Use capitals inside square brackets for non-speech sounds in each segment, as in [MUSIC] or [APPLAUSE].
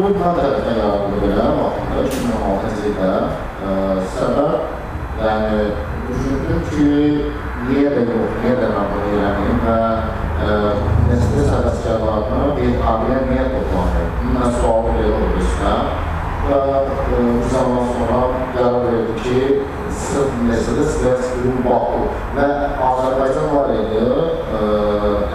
Tərəfdən yardım edirəm, vaxtında 2016-cı ildə. Səbəb, yəni, düşündüm ki, niyə də yox, niyə də mən bunu eləməyim və Mercedes həvəskarlarını bir abiyə niyə toplanır? Mən belə oldu üstə və bu zaman sonra qərar verdi ki, sırf Mercedes və Spirun Baku və Azərbaycan var idi,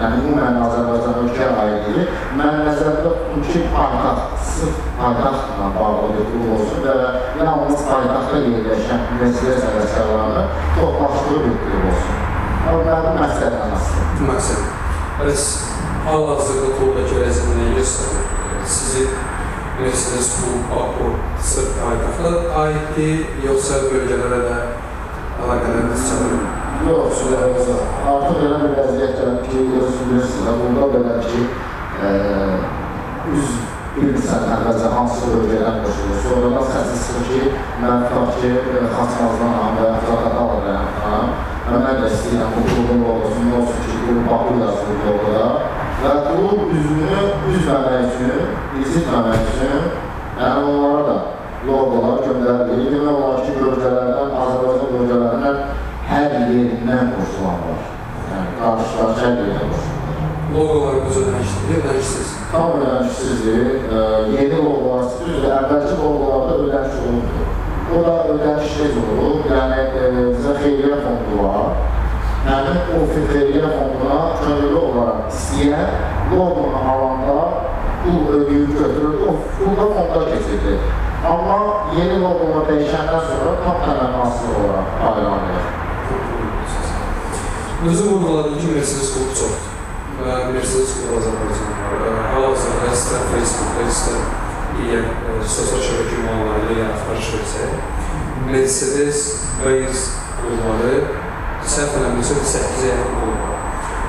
ümumən Azərbaycan ölkə aidiydi. Mən nəzərdə tutdum ki, paytaxt, sırf paytaxtla bağlı bir klub olsun və yalnız paytaxtda yerləşən Mercedes həvəskarlarını toplaşdığı bir klub olsun. Mənim məqsədəm aslında. Məqsəd. Bəs hal-hazırda vəziyyət nə göstərir? Sizi Mercedes Klub Baku sırf paytaxta aiddir, yoxsa bölgələrə də əlaqələriniz çatır? Yox, sürəmizə. Artıq elə bir vəziyyət gəlib ki, özünüz bilirsiniz, burada belə ki, ə, üz bilmirsən əvvəlcə hansı bölgədən qoşulur. Sonradan çıxır ki, mən tutaq ki, Xaçmazdanam və Xataqalıyam. Və mən də istəyirəm bu klubun olsun, olsun ki, klub Baku yazılır orada. Və klub üzünü üzməmək üçün, izitməmək üçün, yəni onlara da logolar göndərilir. Demək olar ki, bölgələrdən, Azərbaycan bölgələrindən hər yerindən qoşulan var. Yəni, qarşılar hər yerindən qoşulan. Loqolarınızı dəyişdirir, dəyişdirsiniz. Tam ödənişsizdir. E, yeni logolar düzdür. Əvvəlki logolarda ödəniş olundu. O da ödəniş necə olub? Yəni, e, bizə xeyriyyə fondu var. Həmin o xeyriyyə fonduna könüllü olaraq istəyən logonu alanda pul ödəyib götürür, o pul da fonda keçirdi. Amma yeni loqonu dəyişəndən sonra tam tələmaslı olaraq paylanır. Özü vurğuladığı ki, Mercedes klubu çoxdur. Və Mercedes klubu Azərbaycan var. Hal-hazırda istər Facebookda, istər digər e, sosial şəbəkə ünvanları ilə yaxınlaş versək, Mercedes Benz klubları səhv eləmirsə 8-ə yaxın var.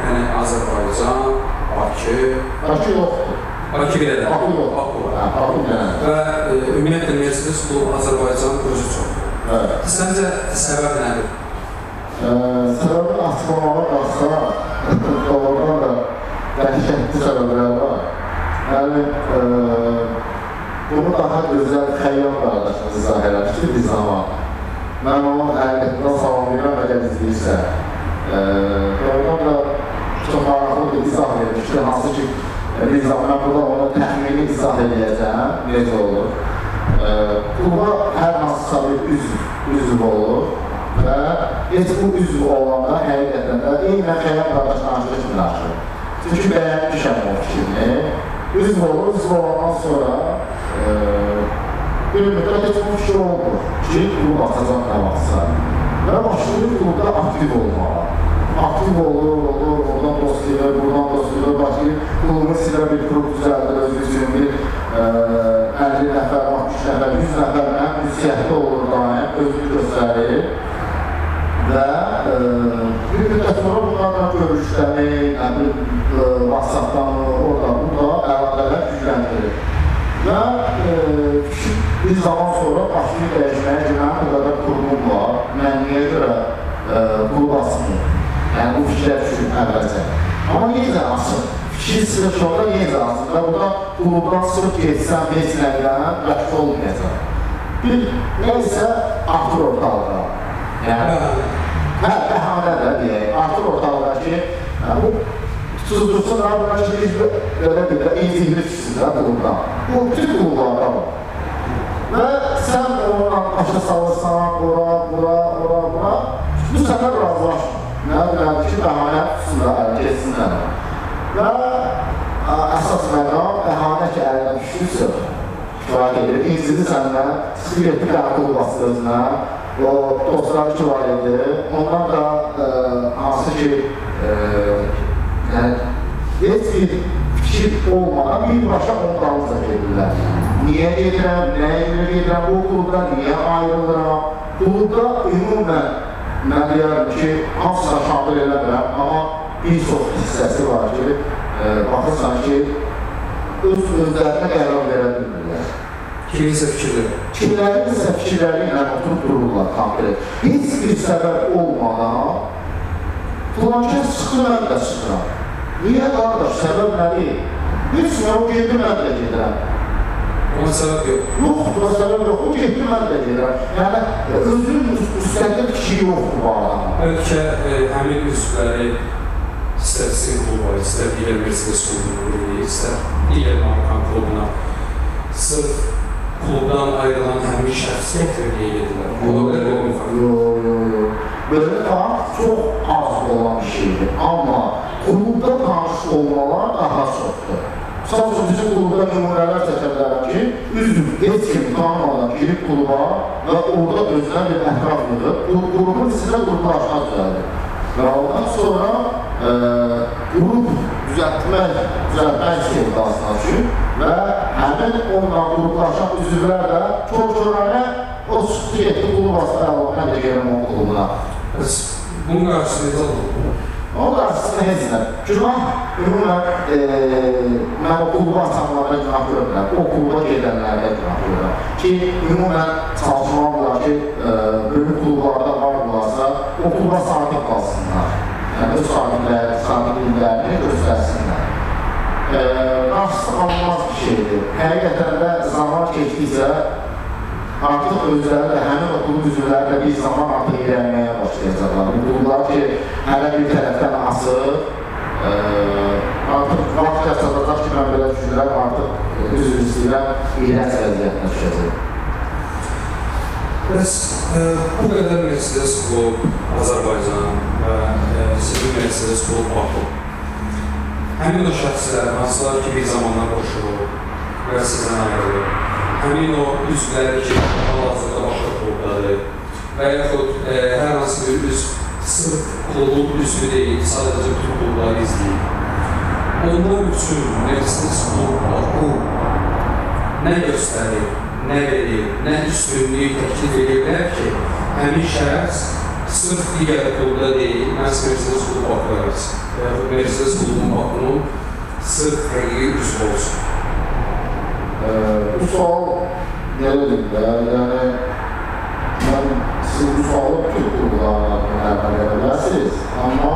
Yəni Azərbaycan, Bakı, Bakı yoxdur. Bakı bir də Bakı yox. Bakı var. Hə, Bakı mənə. Və e, ümumiyyətlə Mercedes klubu Azərbaycan özü çoxdur. Evet. Səncə səbəb nədir? Ee, Səbəbi açıqlamağa qalsa, [LAUGHS] doğrudan da dəhşətli səbəblər var. Yəni, e, bunu daha gözəl xəyyam qardaşımız izah eləmişdi bir zaman. Mən onun həqiqətindən salamlayıram, əgər izləyirsə. E, doğrudan da çox maraqlı bir izah vermişdi, hansı ki, e, bir zaman mən burada onu təxmini izah edəcəm, necə olur. Kluba hər hansısa bir üzv, üzv olur və heç bu üzv olanda həqiqətən də eynən xəyal qardaş danışığı kimi danışır. Çünki bəyənmişəm o fikrini. Üzv olur, üzv olandan sonra e, bu fikir olmur ki, klub açacaq vaxtsa. Və başlayır klubda aktiv olmağa. Aktiv olur, olur, oradan dostlayır, buradan dostlayır, başlayır klubun sizə bir klub düzəldir, özü üçün bir e, 50 nəfər, 60 nəfər, 100 nəfərlə ünsiyyətli olur daim, özünü göstərir və e, bir müddət sonra bunlarla görüşləri, nə bilim, e, WhatsApp-dan, orada, burada əlaqələr gücləndirir. Bir zaman sonra başlayıb dəyişməyə bu qədər qurumum var, mən niyə görə e, qulub asmayayım? Yəni, bu fikrə düşün əvvəlcə. Amma yenə asın. Fikir sırf sonra yenə asın. Və burada qulubdan sırf geçsən, heç nədən yaxşı olmayacaq. Bir, neysə, artır ortalığa. Yəni, hə, bəhanə də deyək, artır ortalığa ki, hə, bu Tutucusun da buna şimdi böyle bir de eğitimli tutsun da qulubdan. Bu bütün qulublarda var. Və sən onunla başa salırsan, bura, bura, bura, bura. Bu səfər razılaşmır. Nə bilədir ki, bəhanə tutsunlar, ələ keçsinlər. Və əsas məqam bəhanə ki, əlinə düşdüsə, kifayət edir. İncidi səndən, çıxıb getdi qəbul bastı özünə. O dostları kifayət edir. Ondan da ə, hansı ki, ə, yəni, heç bir fikir olmadan birbaşa onun dalınca gedirlər. Niyə gedirəm, nəyə görə gedirəm, o klubda niyə ayrılıram? Klubda ümumən mən deyərəm ki, hamısına şamil eləmirəm, amma bir çox hissəsi var ki, e, baxırsan ki, öz özlərinə qərar verə bilmirlər. Kimisə fikirləri. Kimlərin isə fikirləri ilə oturub dururlar konkret. Heç bir səbəb olmadan filankə sıxır, mən də sıxıram. Niyə qardaş, səbəb nədir? Heç nə, o gedir, mən də gedirəm. Ona səbəb yox. Yoxdur, o səbəb yox, o getdi, mən də gedirəm. Yəni, özünün müstəqil kişi yoxdur bu adamın. Bəlkə e, həmin üzvləri istər sizin kluba, istər digər Mercedes klubuna, istər digər Markan klubuna sırf klubdan ayrılan həmin şəxs gətirməyə gedirlər. Ola bilər. Yox, yox, yox. Belə tanış çox az olan bir şeydir. Amma klubda tanış olmalar daha çoxdur. Sadəcə bizim klubda nümunələr çəkə bilərəm ki, üzv heç kim tanımadan girib kluba və orada özünə bir ətraf yığıb, qrupun sizə qruplaşma düzəldir. Və ondan sonra e, qrup düzəltmək, düzəltmək sevdasına üçün və həmin onunla qruplaşan üzvlər də çox-çoxlarına o çıxdı getdi vasitə mən də klubuna. Bəs bunun qarşısında olur? Onun qarşısında heç nə. Günah, ümumən, e, mən o klubu açanlara günah görmürəm. O kluba gedənlərdə günah görürəm. Ki, ümumən çalışmalıdırlar ki, e, böyük klublarda vardılarsa, o kluba sadiq qalsınlar. Yəni, öz sadiqləri, sadiqliklərini göstərsinlər. E, qarşısı alınmaz bir şeydir. Həqiqətən də zaman keçdikcə artıq özləri də həmin o klub üzvləri də bir zaman artıq irəliməyə başlayacaqlar. Bu klublar ki, hələ bir tərəfdən asır, e, artıq vaxt yaşadacaq ki, mən belə düşünürəm, artıq üzv istəyirəm, iyrənc vəziyyətinə düşəcək. Bəs e, bu qədər Mercedes klub Azərbaycan və e, sizin Mercedes klub Baku. Həmin o şəxslər, hansılar ki, bir zamanlar qoşulur və sizdən ayrılır. Həmin o üzvləri ki, hal-hazırda başqa klubdadır və yaxud e, hər hansı bir üzv sırf klubun üzvü deyil, sadəcə bütün klubları izləyir. Onlar üçün Mercedes klub Baku nə göstərir, nə verir, nə üstünlük təklif edirlər ki, həmin şəxs sırf digər klubda deyil, məhz Mercedes klubu Bakı. Və yaxud Mercedes klubunun Bakunun sırf həqiqi üzv olsun. E, bu sual nədir də? Yəni, mən siz bu sualı bütün klublarla müəllimə verə bilərsiniz, amma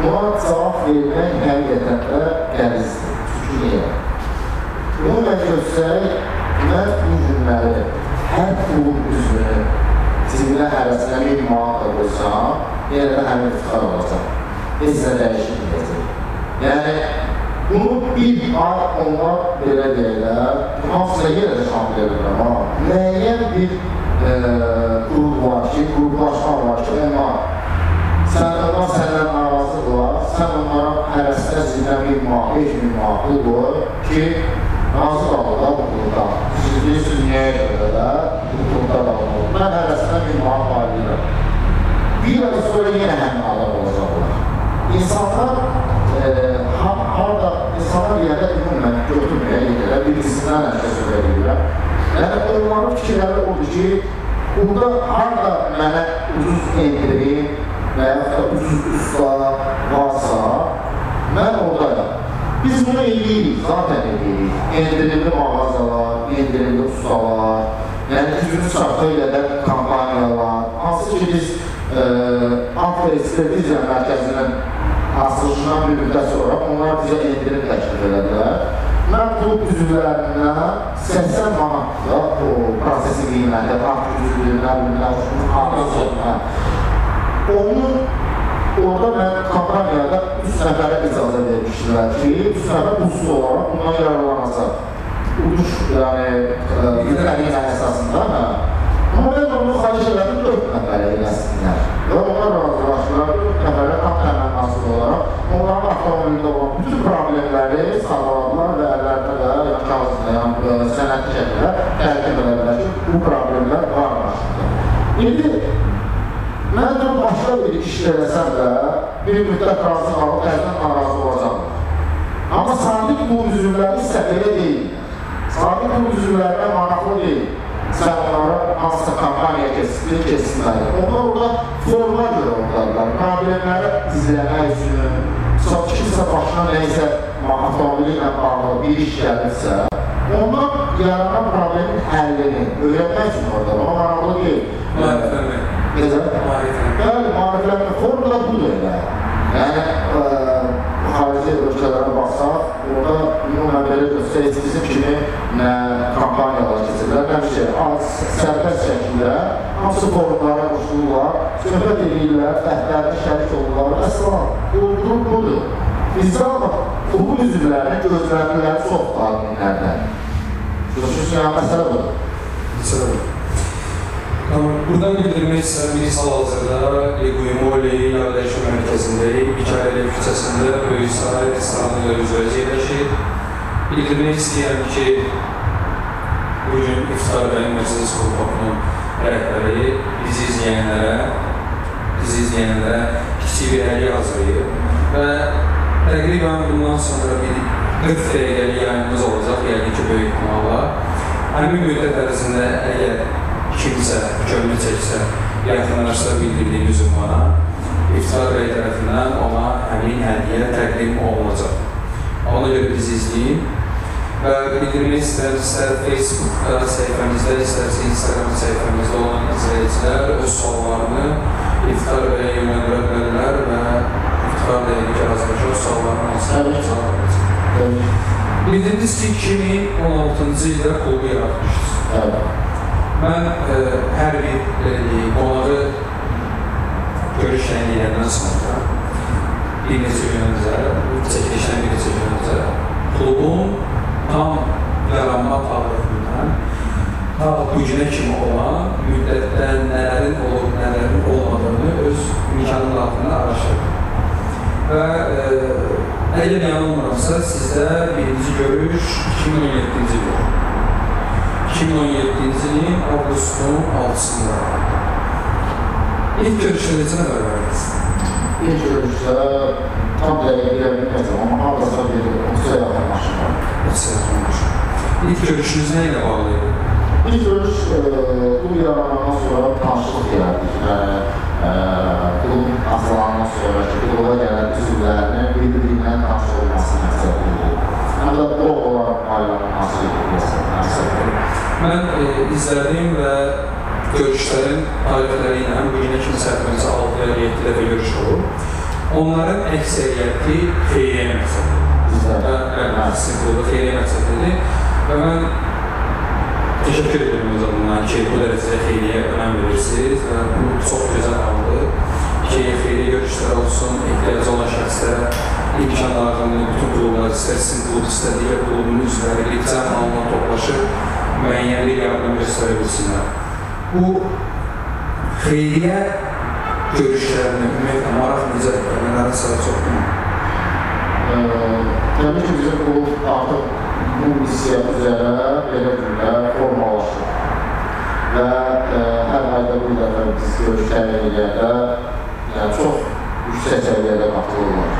buna cavab vermək həqiqətən də qərizdir. Niyə? Ümumən göstərək, mən bu günləri hər klub üzvünün cibinə hərəsinə bir manat da qoysam, yenə də həmin ixtar olacaq. Heç nə dəyişməyəcək. Yəni, bunu bir ay onlar belə deyirlər, hamısına yenə də edirəm, amma müəyyən bir e, qrup var ki, qruplaşma var ki, onlar sən onlar səndən narazıdırlar, sən onlara hərəsində zillə bir 5 min manat qoy ki, razı qalırlar bu qurumda. Siz deyirsiniz, niyə görə də bu qurumda qalırlar. Mən hərəsindən bir manat ayrıyım. Bir ay sonra yenə həmin adam olacaqlar. İnsanlar e, insanlar yerdə ümumən götürməyə gedirlər, birisindən nəsə söyləyirlər. Yəni, onların fikirləri odur ki, burada harada mənə ucuz endirim və yaxud da ucuz usta varsa, mən oradayım. Biz bunu eləyirik, zaten eləyirik. Endirimli mağazalar, endirimli ustalar, Yəni gücünün çatdığı qədər kampaniyalar, hansı ki biz e, Avto Ekspertiziya Mərkəzinin açılışından bir müddət sonra onlar bizə endirim təklif elədilər. Mən klub üzvlərinə 80 manatla o prosesi qiyməti, avto üzvlüyünə, bilmən, onun orada mən kampaniyada 3 nəfərə icazə vermişdilər ki, 3 nəfər usul olaraq bundan yararlanacaq. Uduş, yəni, qələmin əsasında, hə. Amma mən onu xahiş elədim 4 nəfərə eləsinlər. Və onlar razılaşdılar, 4 nəfərə tam təmənnasız olaraq onların avtomobilində olan bütün problemləri sağladılar və əllərində də, kağızda, yəni sənədli şəkildə təqdim edilər ki, bu problemlər var başında. İndi Mən də başqa bir iş eləsəm də, bir müddət razı qalıb, təzdən narazı olacaqlar. Amma sadiq bu üzvləri isə belə deyil. Sadiq bu üzvlərinə maraqlı deyil. Sən onlara hansısa kampaniya keçsin, keçsinlər. Onlar orada formlar görə oradadılar. Problemləri izləmək üçün, çox kimsə başına neysə avtomobili ilə bağlı bir iş gəlirsə, ondan yaranan problemin həllini öyrənmək üçün orada. Ona maraqlı deyil. Necə? Bəli, maariflənmə formula budur elə. Yəni, xarici ölkələrə baxsaq, orada ümumən belə göstər, heç bizim kimi nə kampaniyalar keçirlər, şey, az, sərbəst şəkildə hamısı forumlara qoşulurlar, söhbət edirlər, dəftərdə şərik olurlar, əsla, quldurum budur. Bizdə amma klubun üzvlərinin gözləntiləri çoxdur alimlərdən. Görüşürüz, yəni məsələ budur. Məsələn. Tamam, buradan bildirmək istəyirəm, biz hal-hazırda Equyumoli Yardayışma Mərkəzindəyik, Mikaeli küçəsində Böyük Saray restoranı üzrə yerləşir. Bildirmək istəyirəm ki, bugün İftar bəy Məclis Qrupunun rəhbəri bizi izləyənlərə, bizi izləyənlərə kiçik bir hədiyyə hazırlayıb və təqribən bundan sonra bir 40 dəqiqəlik yayımımız olacaq, yəni ki, böyük ihtimalla. Həmin müddət ərzində əgər kimsə könlü çəksə, yaxınlaşsa bildirdiyimiz ünvana İftar bəy tərəfindən ona həmin hədiyyə təqdim olunacaq. Ona görə bizi izləyin və bildirmək istəyirəm, istər Facebookda səhifəmizdə, istərsə Instagram səhifəmizdə olan izləyicilər öz suallarını İftar bəyə yönləndirə bilərlər və İftar bəyə ki, razılaşır suallarını verəcək. Bildirdiniz ki, 2016-cı ildə klubu yaratmışsınız. Evet. Mən ə, hər bir belə deyək, qonağı görüş təyinləyəndən sonra bir neçə gün öncə, çəkilişdən bir neçə gün öncə klubun tam yaranma tarixindən ta bu günə kimi olan müddətdə nələrin olub, nələrin olmadığını öz imkanı daxilində araşdırdım. Və ə, əgər yanılmıramsa, sizdə birinci görüş 2017-ci il oldu. 2017-ci ilin avqustun 6-sında. İlk görüşdə necə nələr verdiniz? İlk görüşdə tam dəqiq bilə bilməyəcəm, amma hardasa bir 30-a yaxın maşın var. Neçə olmuş? İlk görüşünüz nə ilə bağlı idi? İlk görüş e, klub yaranandan sonra tanışlıq yaratdık. Yəni, klubun açılandan sonra kluba gələn üzvlərinin bir-birindən tanış olması məqsədi idi. Həm də bu olaraq ayrılması məqsədi. Mən e, izlədim və görüşlərin tarixləri ilə bu günə kimi səhvimizə 6 ya 7 dəfə görüş olub. Onların əksəriyyəti xeyriyyə məqsədidir. Xeyriyyə məqsədidir. Və mən təşəkkür edirəm o zamandan ki, bu dərəcədə xeyriyyə önəm verirsiniz bu çox gözəl haldır ki, xeyriyyə görüşlər olsun, ehtiyacı olan şəxslərə imkan daxilində bütün klublar, istər sizin klub, istər digər klubun üzvləri icra halına toplaşıb müəyyən bir yardım göstərə bilsinlər. Bu xeyriyyə görüşlərinə ümumiyyətlə maraq necədir? Nələrin sayı çoxdur? Təbii ki, bizim klub artıq bu missiya üzrə belə günlər formalaşır. Və e, hər ayda bir dəfə biz görüş təyin edəndə yəni çox yüksək səviyyədə qatılırlar.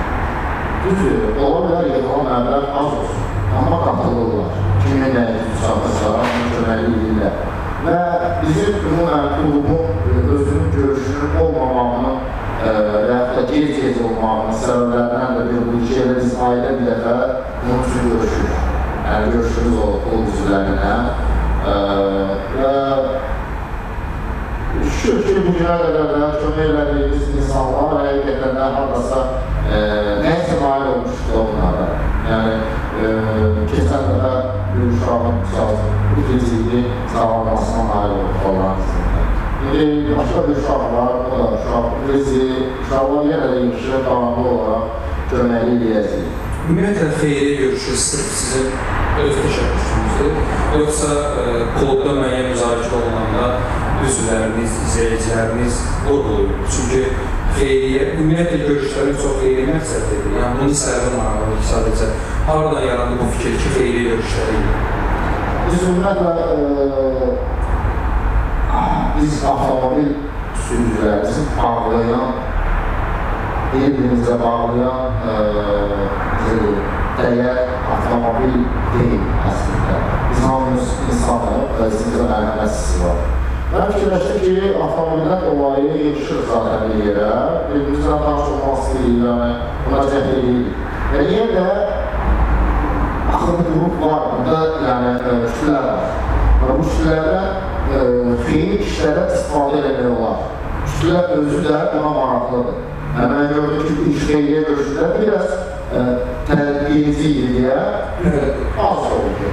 Düzdür, ola bilər yığılan məbləğ az olsun, amma qatılırlar. Kimin nəyi çatırsa, onun köməli edirlər. Və bizim ümumən klubun özünün görüşünün olmamağının e, və da gec-gec olmağının səbəblərindən də bir bu iki elə biz ayda bir dəfə bunun üçün görüşürük. Yəni görüşümüz olub klub üzvlərinə. Və şükür ki, bu günə qədər də kömək elədiyimiz insanlar həqiqətən də hardasa nəyisə nail olmuşdur onlara. Yəni, keçən dəfə bir uşağın bu geciydi, sağlamasına nail olmuş Allah'ın izniyle. İndi başqa bir uşaq var, o da uşaq bizi uşaqlar yenə də yığışıb davamlı olaraq köməkli eləyəcəyik. Ümumiyyətlə xeyri görüşü sırf sizin öz təşəbbüsünüzdür, yoxsa ə, klubda müəyyən müzakirə olunanda üzvləriniz, izləyiciləriniz vurğulayır. Çünki xeyriyyə, ümumiyyətlə görüşlərin çox xeyri məqsədlidir. Yəni bunu səbəbin maraqlı ki, sadəcə haradan yarandı bu fikir ki, xeyri görüşləri ilə? Biz ümumiyyətlə e, biz avtomobil sürücülərimizi bağlayan, bir-birimizə bağlayan dəyər avtomobil deyil əslində. Biz hamımız insanıq və bizim mərhəmətsiz var. Mən fikirləşdim ki, avtomobildən dolayı yığışırıq zaten bir yerə, birbirimizlə tanış olmaq istəyirik, yəni buna cəhd edirik. Və yenə də axı bir qrup var, burada yəni kütlələr var. Və bu kütlələrdən xeyir işlərə istifadə eləmək olar. Kütlə özü də buna maraqlıdır. Yəni, mən gördüm ki, bu iş xeyriyyə görüşdə biraz tədbiyici iliyə az oldu.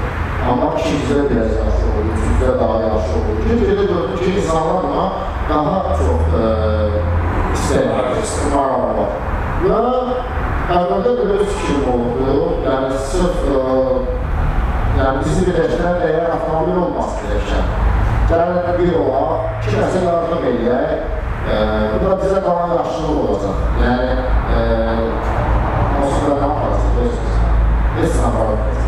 Amma ikincide biraz yaxşı oldu, üçüncüdə daha yaxşı oldu. Belə gördüm ki, insanlar buna daha çox istəyir, maraq var. Və əvvəldə belə fikrim oldu. Yəni, sırf yəni, bizi birləşdirən əgər avtomobil olması birləşən. Yəni, bir olaq, iki nəsə yardım eləyək, bu da bizə qalan yaxşılıq olacaq. Yəni, onsuz da nə yaparsınız? Heç nə yaparsınız.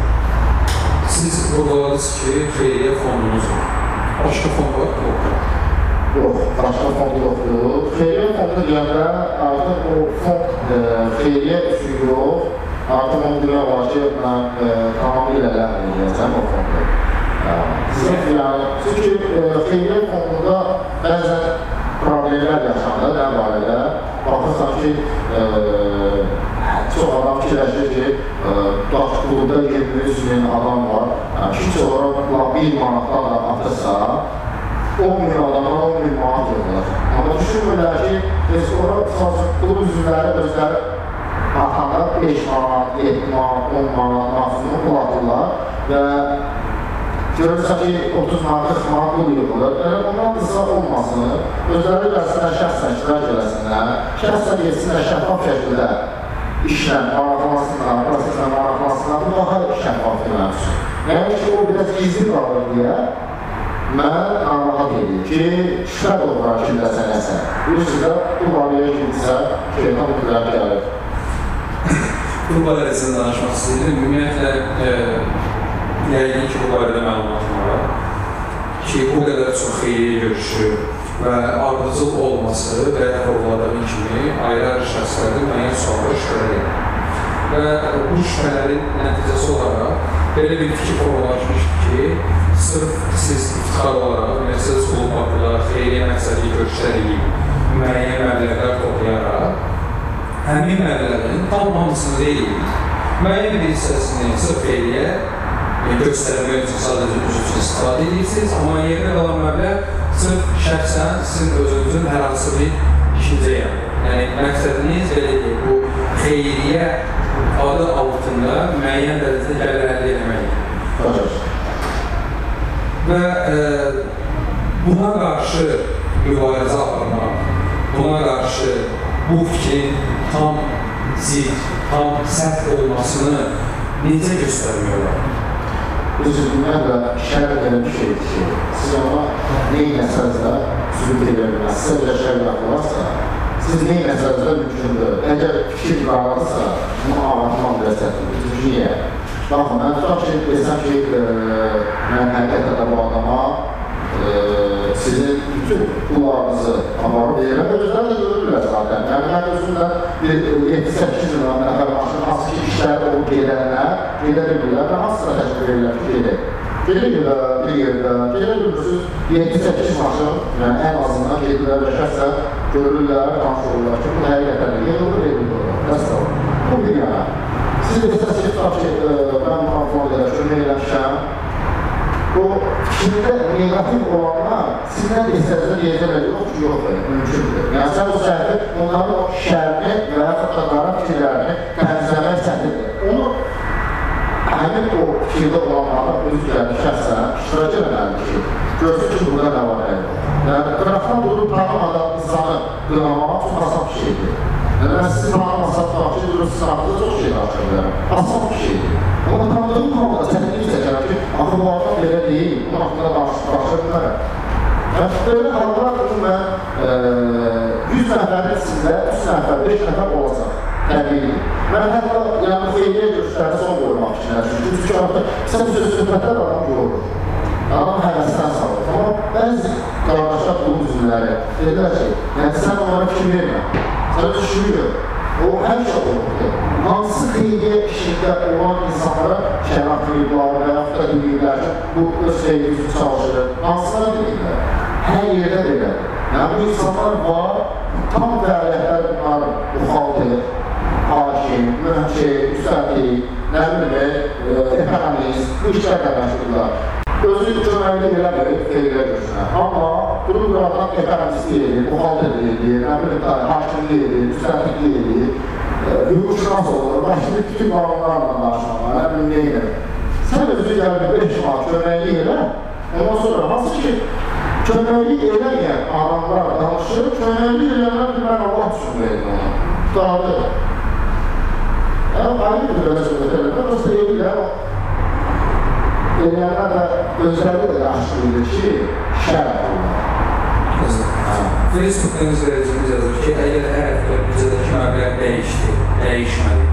Siz vurguladınız ki, xeyriyyə fondunuz var. Başqa fond var mı? Yox, başqa fond yoxdur. Xeyriyyə fondu deyəndə artıq o fond e, xeyriyyə üçün yox, artıq onu demək olar ki, mən e, tamamilə ləğv edəcəm o fondu. Sırf yəni, çünki e, xeyriyyə fondunda bəzən problemlər yaşanır nə barədə. Baxırsan ki, e, çox adam fikirləşir ki, e, daş klubda 23 min adam var. Yəni, hiç olarak bir manatdan da atırsa, 10 min adama 10 min manat yollar. Amma düşünmürlər ki, biz orada klub üzvləri özləri atanda 5 manat, 7 manat, 10 manat maksimum pul atırlar və görürsən ki, 30 manat, 40 manat pul yığılır. Yəni, ondan qısa olmasın, özləri gəlsinlər, şəxsən iştirak eləsinlər, şəxsən yesinlər şəffaf şəkildə işlə maraqlansınlar, proseslə maraqlansınlar, bu daha şəffaf demək üçün. Yəni ki, o biraz gizli qalır deyə mən narahat edir ki, şübhə doğrar kimdəsə nəsə. Bilirsiniz də, bu barəyə kimsə şeytan mütləq gəlir. Bu barəsində danışmaq istəyirəm. Ümumiyyətlə, e, yəqin ki, bu barədə məlumatım var ki, o qədər çox xeyri görüşü və ardıcıl olması və vurguladığım kimi ayrı-ayrı şəxslərdə müəyyən suallar şübhələr edir. Və bu şübhələrin nəticəsi olaraq belə bir fikir formalaşmışdır ki, sırf siz iftixar olaraq, üniversitet klub haqqında xeyriyə məqsədli görüşlər edib, müəyyən məbləğlər toplayaraq, həmin məbləğin tam hamısını deyil, müəyyən bir hissəsini sırf xeyriyə göstərmək üçün sadəcə üzv üçün istifadə edirsiniz, amma yerinə qalan məbləğ sırf şəxsən sizin özünüzün hər hansı bir işinizə yanır. Yəni, məqsədiniz belə deyək, bu xeyriyyə adı altında müəyyən dərəcədə gəlir əldə etməkdir. Və e, buna qarşı mübarizə aparmaq, buna qarşı bu fikrin tam zid, tam sərt olmasını necə göstərmək olar? Üzümdən və şər edən bir şeydir ki, siz ona neynəsəz də sübut edə bilməz. Sizə belə şər yapılarsa, siz neynəsəz də mümkündür. Əgər fikir qararırsa, bunu anlatmaq belə çətindir. Niyə? Baxın, mən tutaq ki, desəm ki, mən həqiqətən də bu adama sizin bütün pullarınızı aparıb verirəm. Özləri də görürlər zaten. Yəni, mən özümdə bir 7-8 min nəfər maşın, hansı ki, işlər olub gedənə gedə bilmirlər və hansına təşkil verirlər ki, gedir. Gedir bir yerdə, gedə bilmirsiniz, 7-8 maşın, yəni ən azından gedirlər və şəxsən görürlər, tanış olurlar ki, bu həqiqətən yığılır, yığılır. Nəsə Bu bir yana. Siz ki, tutaq ki, mən konform qədər kömək eləmişəm, bu fikrində negativ olanlar sizdən istəsə deyəcəklər, yox ki, yox, mümkündür. Yəni, sən o səhvi, onların o şərini və yaxud da qara fikirlərini təmizləmək çətindir. Onu həmin o fikirdə olanların öz gəldi şəxsən iştirak eləməlidir ki, görsün ki, burada nə var əldə. Yəni, qıraqdan durub tanımadan insanı qınamamaq çox asan bir şeydir. Yəni, mən sizi tanımasam, takip durub sizin haqqında çox şey danışa bilərəm. Asan bir şeydir. Amma tanıdığım halda çətinlik çəkərəm ki, axı bu adam belə deyil, bunun haqqında danışa bilmərəm. Yəni, belə hallar mən e, 100 nəfərin içində 3 nəfər, 5 nəfər olacaq. Təbii. Mən hətta yəni xeyriyyə görüşlərinə son qoymaq fikirləşdim. Çünki artıq sən söz söhbətlər adam yorulur. Adam həvəsdən salır. Amma bəzi qardaşlar qulun üzvləri dedilər ki, yəni sən onlara fikir vermə. Sən düşünür. O həmişə olubdur. Hansı xeyriyyə işində olan insanlara şərat verirlər və yaxud da deyirlər ki, bu öz xeyriyyə üçün çalışır. Hansılar deyirlər? Hər yerdə belədir. Yəni bu insanlar var, tam fəaliyyətlər bunlar müxalif hakim, mühəmşir, müstəqil, nə bilim, ekonomist, bu işlərlə məşğullar. Özü köməkli eləmir, xeyrə görüşünə. Amma bunu buradan ekonomist edir, müxalif edir, nə bilim, hakimli edir, müstəqil edir, hüquqşünas olur, başlı bütün qanunlarla danışmalar, nə bilim, neyinir. Sən özü gəlib 5 manat köməkli elə, ondan sonra hansı ki, köməkli eləyən adamlar danışır, köməkli eləyənlər ki, mən Allah üçün verin ona. Dağılır. Yəni, ayrı bir belə söhbət eləmək, prosta edirlər, eləyənlər də özləri də yaxşı bilir ki, şər olur. Facebookda izləyicimiz yazır ki, əgər hər həftə büdcədəki məbləğ dəyişdi, dəyişmədi,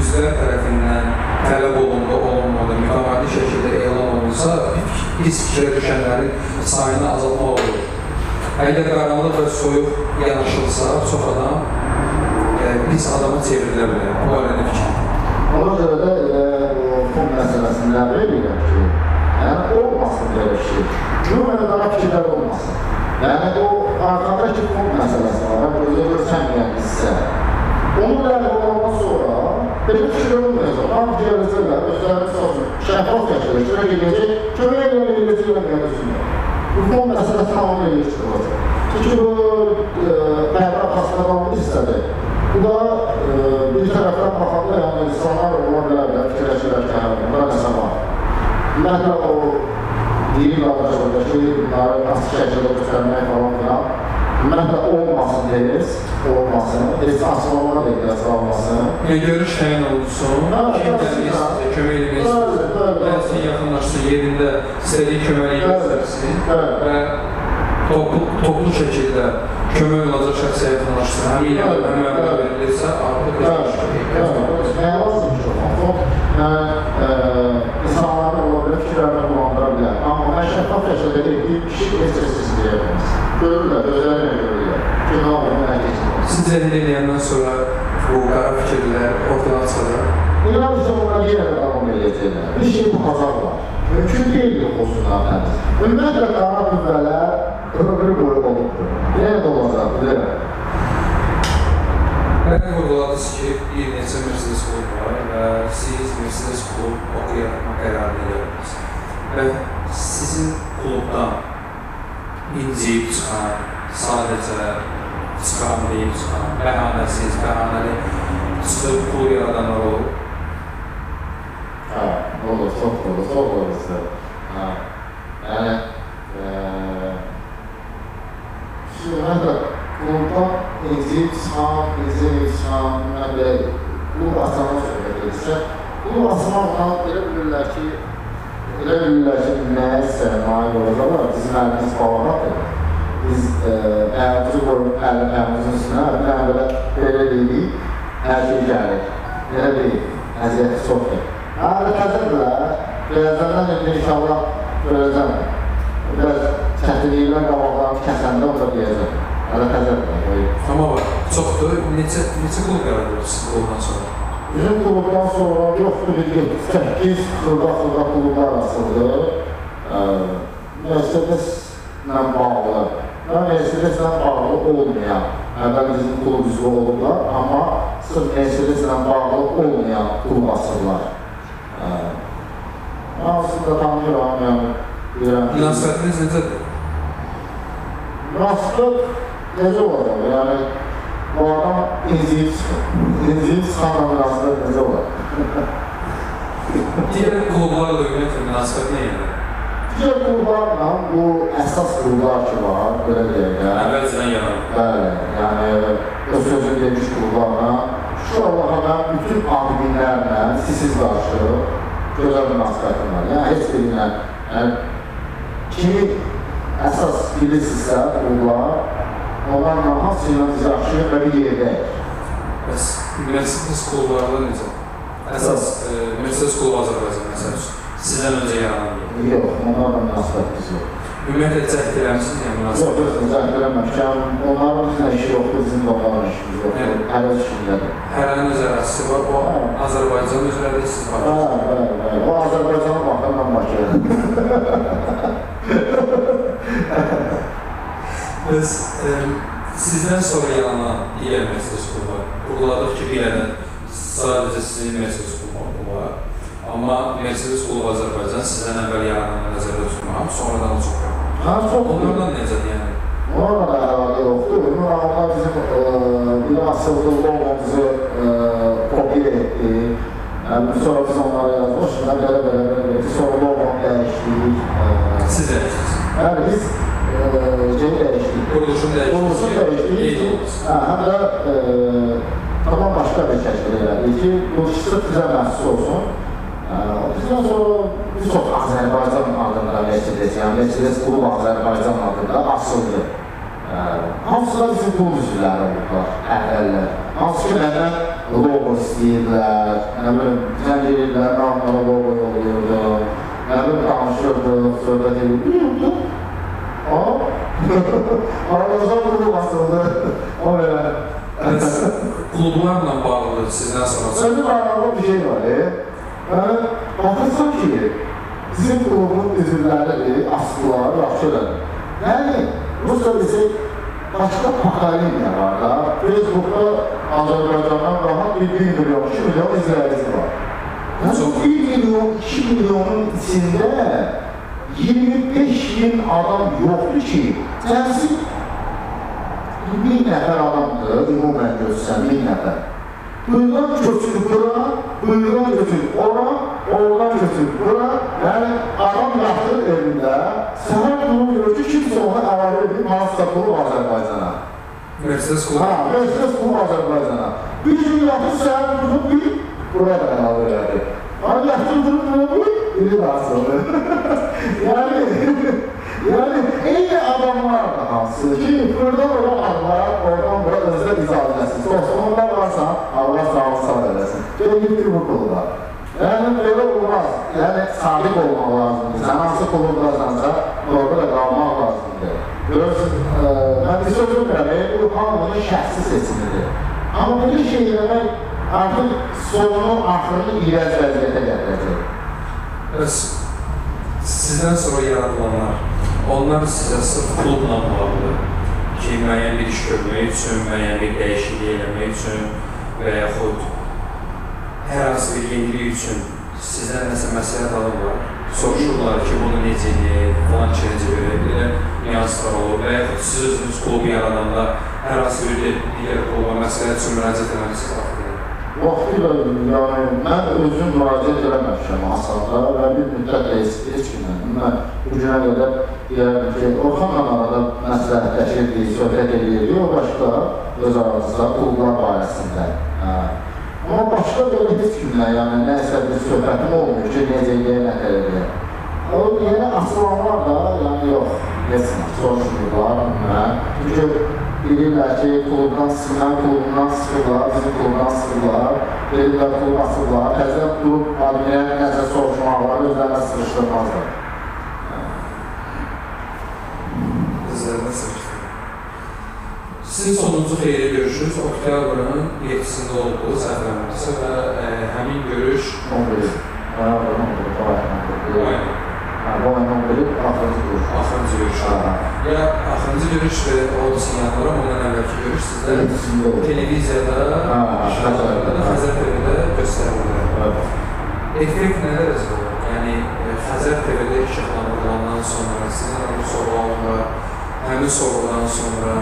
üzvlər tərəfindən tələb olundu, olunmadı, mütəmadi şəkildə elan olunsa, pis fikrə düşənlərin sayını azalmaq olur. Əgər qaranlıq və soyuq yanaşılsa, çox adam e, pis adama çevrilə bilər. Bu barədə fikir. Ona görə də elə o fon məsələsini ləğv edirəm ki, yəni olmasın belə bir şey. Ümumən daha fikirlər olmasın. Yəni o arxadakı fon məsələsi var, gözə görsənməyən hissə. Onu ləğv olandan sonra belə fikir olmayacaq. Amma gələcəklər, özlərini sorsun, şəffaf yaşayır, şuraya gedəcək, kömək eləmək eləcək eləməyə üzrünlər. Bu fon məsələsi tamamilə ilişdiriləcək. Çünki bu bəhrə xəstəqanlı hissədir. Bu da e, bir tərəfdən baxanda, yəni insanlar ola bilərlər, fikirləşirlər ki, hə, bunda nəsə var. Ümumiyyətlə o dini qardaşlarda ki, bunları nasıl şəkildə göstərmək falan filan, ümumiyyətlə olmasın deyiriz, olmasın, heç açıqlamalar da ehtiyac olmasın. Yəni, görüş təyin olunsun, kim gəlir sizə kömək eləmək gəlsin yaxınlaşsın, yerində istədiyi köməyi göstərsin və toplu, toplu şəkildə kömək olacaq şəxsə yaxınlaşsın. Həm ilə həm məbləğ verilirsə, artıq Yəni, yəni, insanların ola bilər, fikirlərini bulandıra bilər. Amma mən şəffaf şəkildə etdiyim kişi siz deyə bilməz. Görürlər, özlərinə görürlər. Ki, nə olur, nə keçir. Siz zəhil eləyəndən sonra bu qara fikirlər ortadan çıxacaq. İnan ki, onlar yenə də davam edəcəklər. Bir şey bu hazar var. Mümkün deyil təmiz. Ümumiyyətlə, qara qüvvələr ömrü boyu olubdur. Yenə də olacaq, bilirəm. Mən vurguladınız ki, bir neçə Mercedes klub var və siz Mercedes klub oxuyarmaq qərarını verdiniz. Və sizin klubdan inciyib çıxan, sadəcə çıxan deyib çıxan, bəhanəsiz, bəhanəli çıxıb klub yaradanlar olur. Hə, olur, çox olur, çox olur sizə. Hə, yəni, eee, şimdi mən də klubdan çıxan, mən də klub açanı söhbət edirsə, klub açmaqla elə bilirlər ki, elə bilirlər ki, nəyisə nail olacaqlar, bizim əlimiz bağlıqdır. Biz əyamızı qoyub əyamızın üstünə, mən belə belə deyirik, hər şey gəlir. Elə deyil, əziyyəti çoxdur. Hələ təzədirlər, birazdan indi inşallah görəcəm. Biraz çətinliklər qabaqlarını kəsəndə o da deyəcəm. Hələ təzədirlər. Amma var, çoxdur. Neçə, neçə klub yaradılır sizin klubdan sonra? Bizim klubdan sonra yoxdur bir 8 xırda-xırda klublar arasıdır. Mercedes-lə bağlı. Və Mercedes-lə bağlı olmayan, əvvəl bizim klub üzvü olublar, amma sırf Mercedes-ilə bağlı olmayan klub açırlar. Mən aslında tanıyıram, yəni deyirəm ki, Münasibətiniz necədir? münasibət necə olacaq? Yəni, bu adam inciyib çıxır. İnciyib çıxanla münasibət necə olacaq? Digər klublarla ümumiyyətlə münasibət nə yəni? Digər qullarla bu əsas qullar ki var, belə deyək də. Əvvəlcədən yaranır. Bəli, yəni öz sözü demiş qullarla, şükür Allaha mən bütün abidinlərlə siz qarşı gözəl münasibətim var. Yəni heç birinə, yəni kimi əsas bilirsinizsə qullar, onlarla hamısı ilə yaxşı və bir yerdəyik. Bəs Mercedes klublarında necə? Əsas e, Mercedes klubu Azərbaycan məsəl üçün sizdən öncə yaranan bir. Yox, onlarla münasibətimiz yox. Ümumiyyətlə cəhd eləmişsiniz yəni münasibət. yox, zəhv eləməmişəm. Onların bizlə işi yoxdur, bizim də onların işimiz yoxdur. Hər öz işindədir. Hərənin öz ərazisi var, o Azərbaycan üzrədir, siz Bəli, var. bəli, bəli. O Azərbaycana baxır, mən Bakıya. [LAUGHS] Bəs e, sizdən sonra yaranan digər Mercedes klubu var. Vurguladıq ki, bir ədəd sadəcə sizin Mercedes klubu var. Amma Mercedes klubu Azərbaycan sizdən əvvəl yarananı nəzərdə tutmam, sonradan o çox yaranır. Ha, çox Onlardan necədir yəni? Onlarla da əlaqə yoxdur. Ümumi onlar bizim e, bir asıllı logomuzu e, kopya etdi. Yəni, sonra biz onlara yazmışıq, mən belə belə belə belə. Sonra logomu dəyişdik. E, Siz dəyişdiniz. yəni biz e, şey dəyişdik. Quruluşun dəyişdik. Qeyd Hə, həm də e, tamam başqa bir təşkil elədik ki, bu sırf bizə məxsus olsun. E, Bizdən sonra biz çox Azərbaycan adında Mercedes, yəni Mercedes klub Azərbaycan adında açıldı. E, Hamısı da bizim klub üzvləri oldular, əvvəllər. Hansı ki, məndən logo istəyirdilər, nə bilim, zəng edirlər, mən onlara logo yollayırdım, nə bilim, danışırdıq, söhbət edirdik. [LAUGHS] Aramızda qrup açıldı. O belə. Bəs klublarla bağlı sizdən sonra Sözün arasında bir şey var. E? Yəni, baxırsan ki, bizim qrupumun üzvləri, aslılar, yaxşı elədir. Yəni, Rusya bizi başqa pakaliniya var da. Facebookda Azərbaycandan rahat bir 1 milyon, 2 milyon izləyicisi var. Yəni, 1 milyon, 2 milyonun içində 25 bin adam yoxdur ki, cəmsi bir nəfər adamdır, ümumən göstərsən, bir nəfər. Buyuran köçür bura, buyuran köçür ora, oradan köçür bura. Yəni, adam yatır evində, səhər durur ki, kimsə ona əlavə edib, hansısa qulub Azərbaycana. Mercedes klubu Ha, Mercedes qulub Azərbaycana. Bir gün yatır, səhər durur, bir bura da əlavə elədi. Bir, biri rasıldı. yani, yani eyni adamlar da hansı ki, buradan ora Allah, oradan bura özdə icazəsiz. Olsun, onlar varsa, Allah sağlıqsal eləsin. Gelip bu qulda. Yəni, belə olmaz. Yəni, sadiq olmaq lazımdır. Sən hansı qulundasansa, orada da qalmaq lazımdır. Görürsün, e, mən bir söz bilmirəm, bu hamının şəxsi seçimidir. Amma belə şey eləmək artıq sonunu, axırını iyrəz vəziyyətə gətirəcək. Bəs sizdən sonra yaradılanlar, onlar sizə sırf klubla bağlı ki, müəyyən bir iş görmək üçün, müəyyən bir dəyişiklik eləmək üçün və yaxud hər hansı bir yenilik üçün sizdən nəsə məsləhət alırlar. Soruşurlar ki, bunu necə edək, falan necə verək, belə nüanslar olur və yaxud siz özünüz klubu yaradanda hər hansı bir digər kluba məsləhət üçün müraciət vaxtında. Vaxtilə, yəni, mən özüm müraciət eləməmişəm asanda və bir müddət də heç, heç kimlə. Mən bu günə qədər deyərdim ki, Orxanla arada məsləhətləşirdik, söhbət edirdik, o başqa öz aramızda klublar barəsində. Hə. Amma başqa belə heç kimlə, yəni nəsə bir söhbətim olmuyor ki, necə eləyək, nə eləyək. O yeni açılanlar da, yəni yox, heç soruşmurlar mən. Çünki bilirlər ki, klubdan sıxılan, klubundan sıxırlar, bizim klubdan sıxırlar, verirlər klub açırlar, təzə klub adminə nəsə soruşmaqlar, özlərinə sıxışdırmazlar. Üzərində sırışdır. Sizin sonuncu xeyri görüşünüz oktyabrın 7-sində oldu, səhvlənmirsə və ə, həmin görüş 11. Noyabrın 11. bu ayın 11. ayın Hə, bu ayın 11. axırıncı axırıncı görüş. Hə, Axırıncı görüş və Odyssey yanları ondan əvvəlki görüş sizdə 7-sində oldu. televiziyada, şəhərlərdə, Xəzər. Xəzər TV-də göstərildi. Effekt nə dərəcədə olur? Yəni yəni e, Xəzər TV-də işıqlandırılandan sonra sizin hansı sorğulanma, həmin sorğudan sonra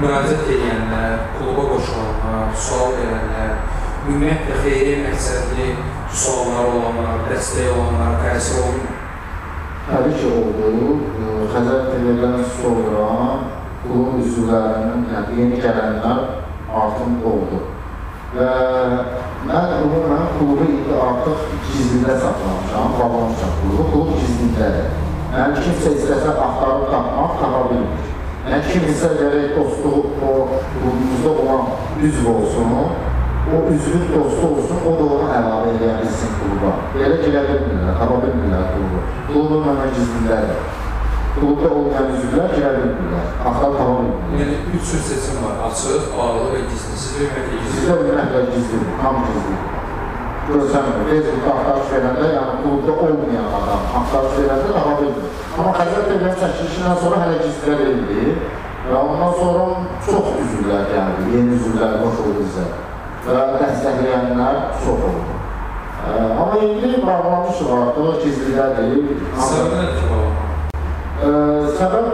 müraciət edənlər, kluba qoşulanlar, sual verənlər, ümumiyyətlə xeyri məqsədli suallar olanlar, dəstək olanlar, təsir olunur. Təbii ki, oldu. Xəzər TV-dən sonra klubun üzvlərinin, yəni yeni gələnlər artım oldu. Və mən ümumən klubu indi artıq gizlində saxlamışam, bağlamışam klubu. Klub gizlindədir. Yəni kimsə istəsə axtarıb tapmaq, tapa bilmir. Yəni kimsə gərək dostu o klubumuzda olan üzv olsun, o üzvün dostu olsun, o da onu əlavə edə bilsin kluba. Belə girə bilmirlər, tapa bilmirlər klubu. Klubu mənə gizlindədir. Klubda olmayan üzvlər girə bilmirlər, axtar tapa bilmirlər. Yəni üç cür seçim var: açıq, ağırlı və gizli. Sizdə ümumiyyətlə gizli. Sizdə ümumiyyətlə gizlidir, tam gizlidir. Görsənmir. Facebookda axtarış verəndə, yəni klubda olmayan adam axtarış verəndə tapa bilmir. Amma Xəzər TV-nin çəkilişindən sonra hələ gizlidə verildi. Və ondan sonra çox üzvlər gəldi, yeni üzvlər qoşuldu bizə. Və dəstəkləyənlər çox oldu. Amma indi bağlamışıq artıq, gizlidədir. Səbəbi nədir? Ə, səbəb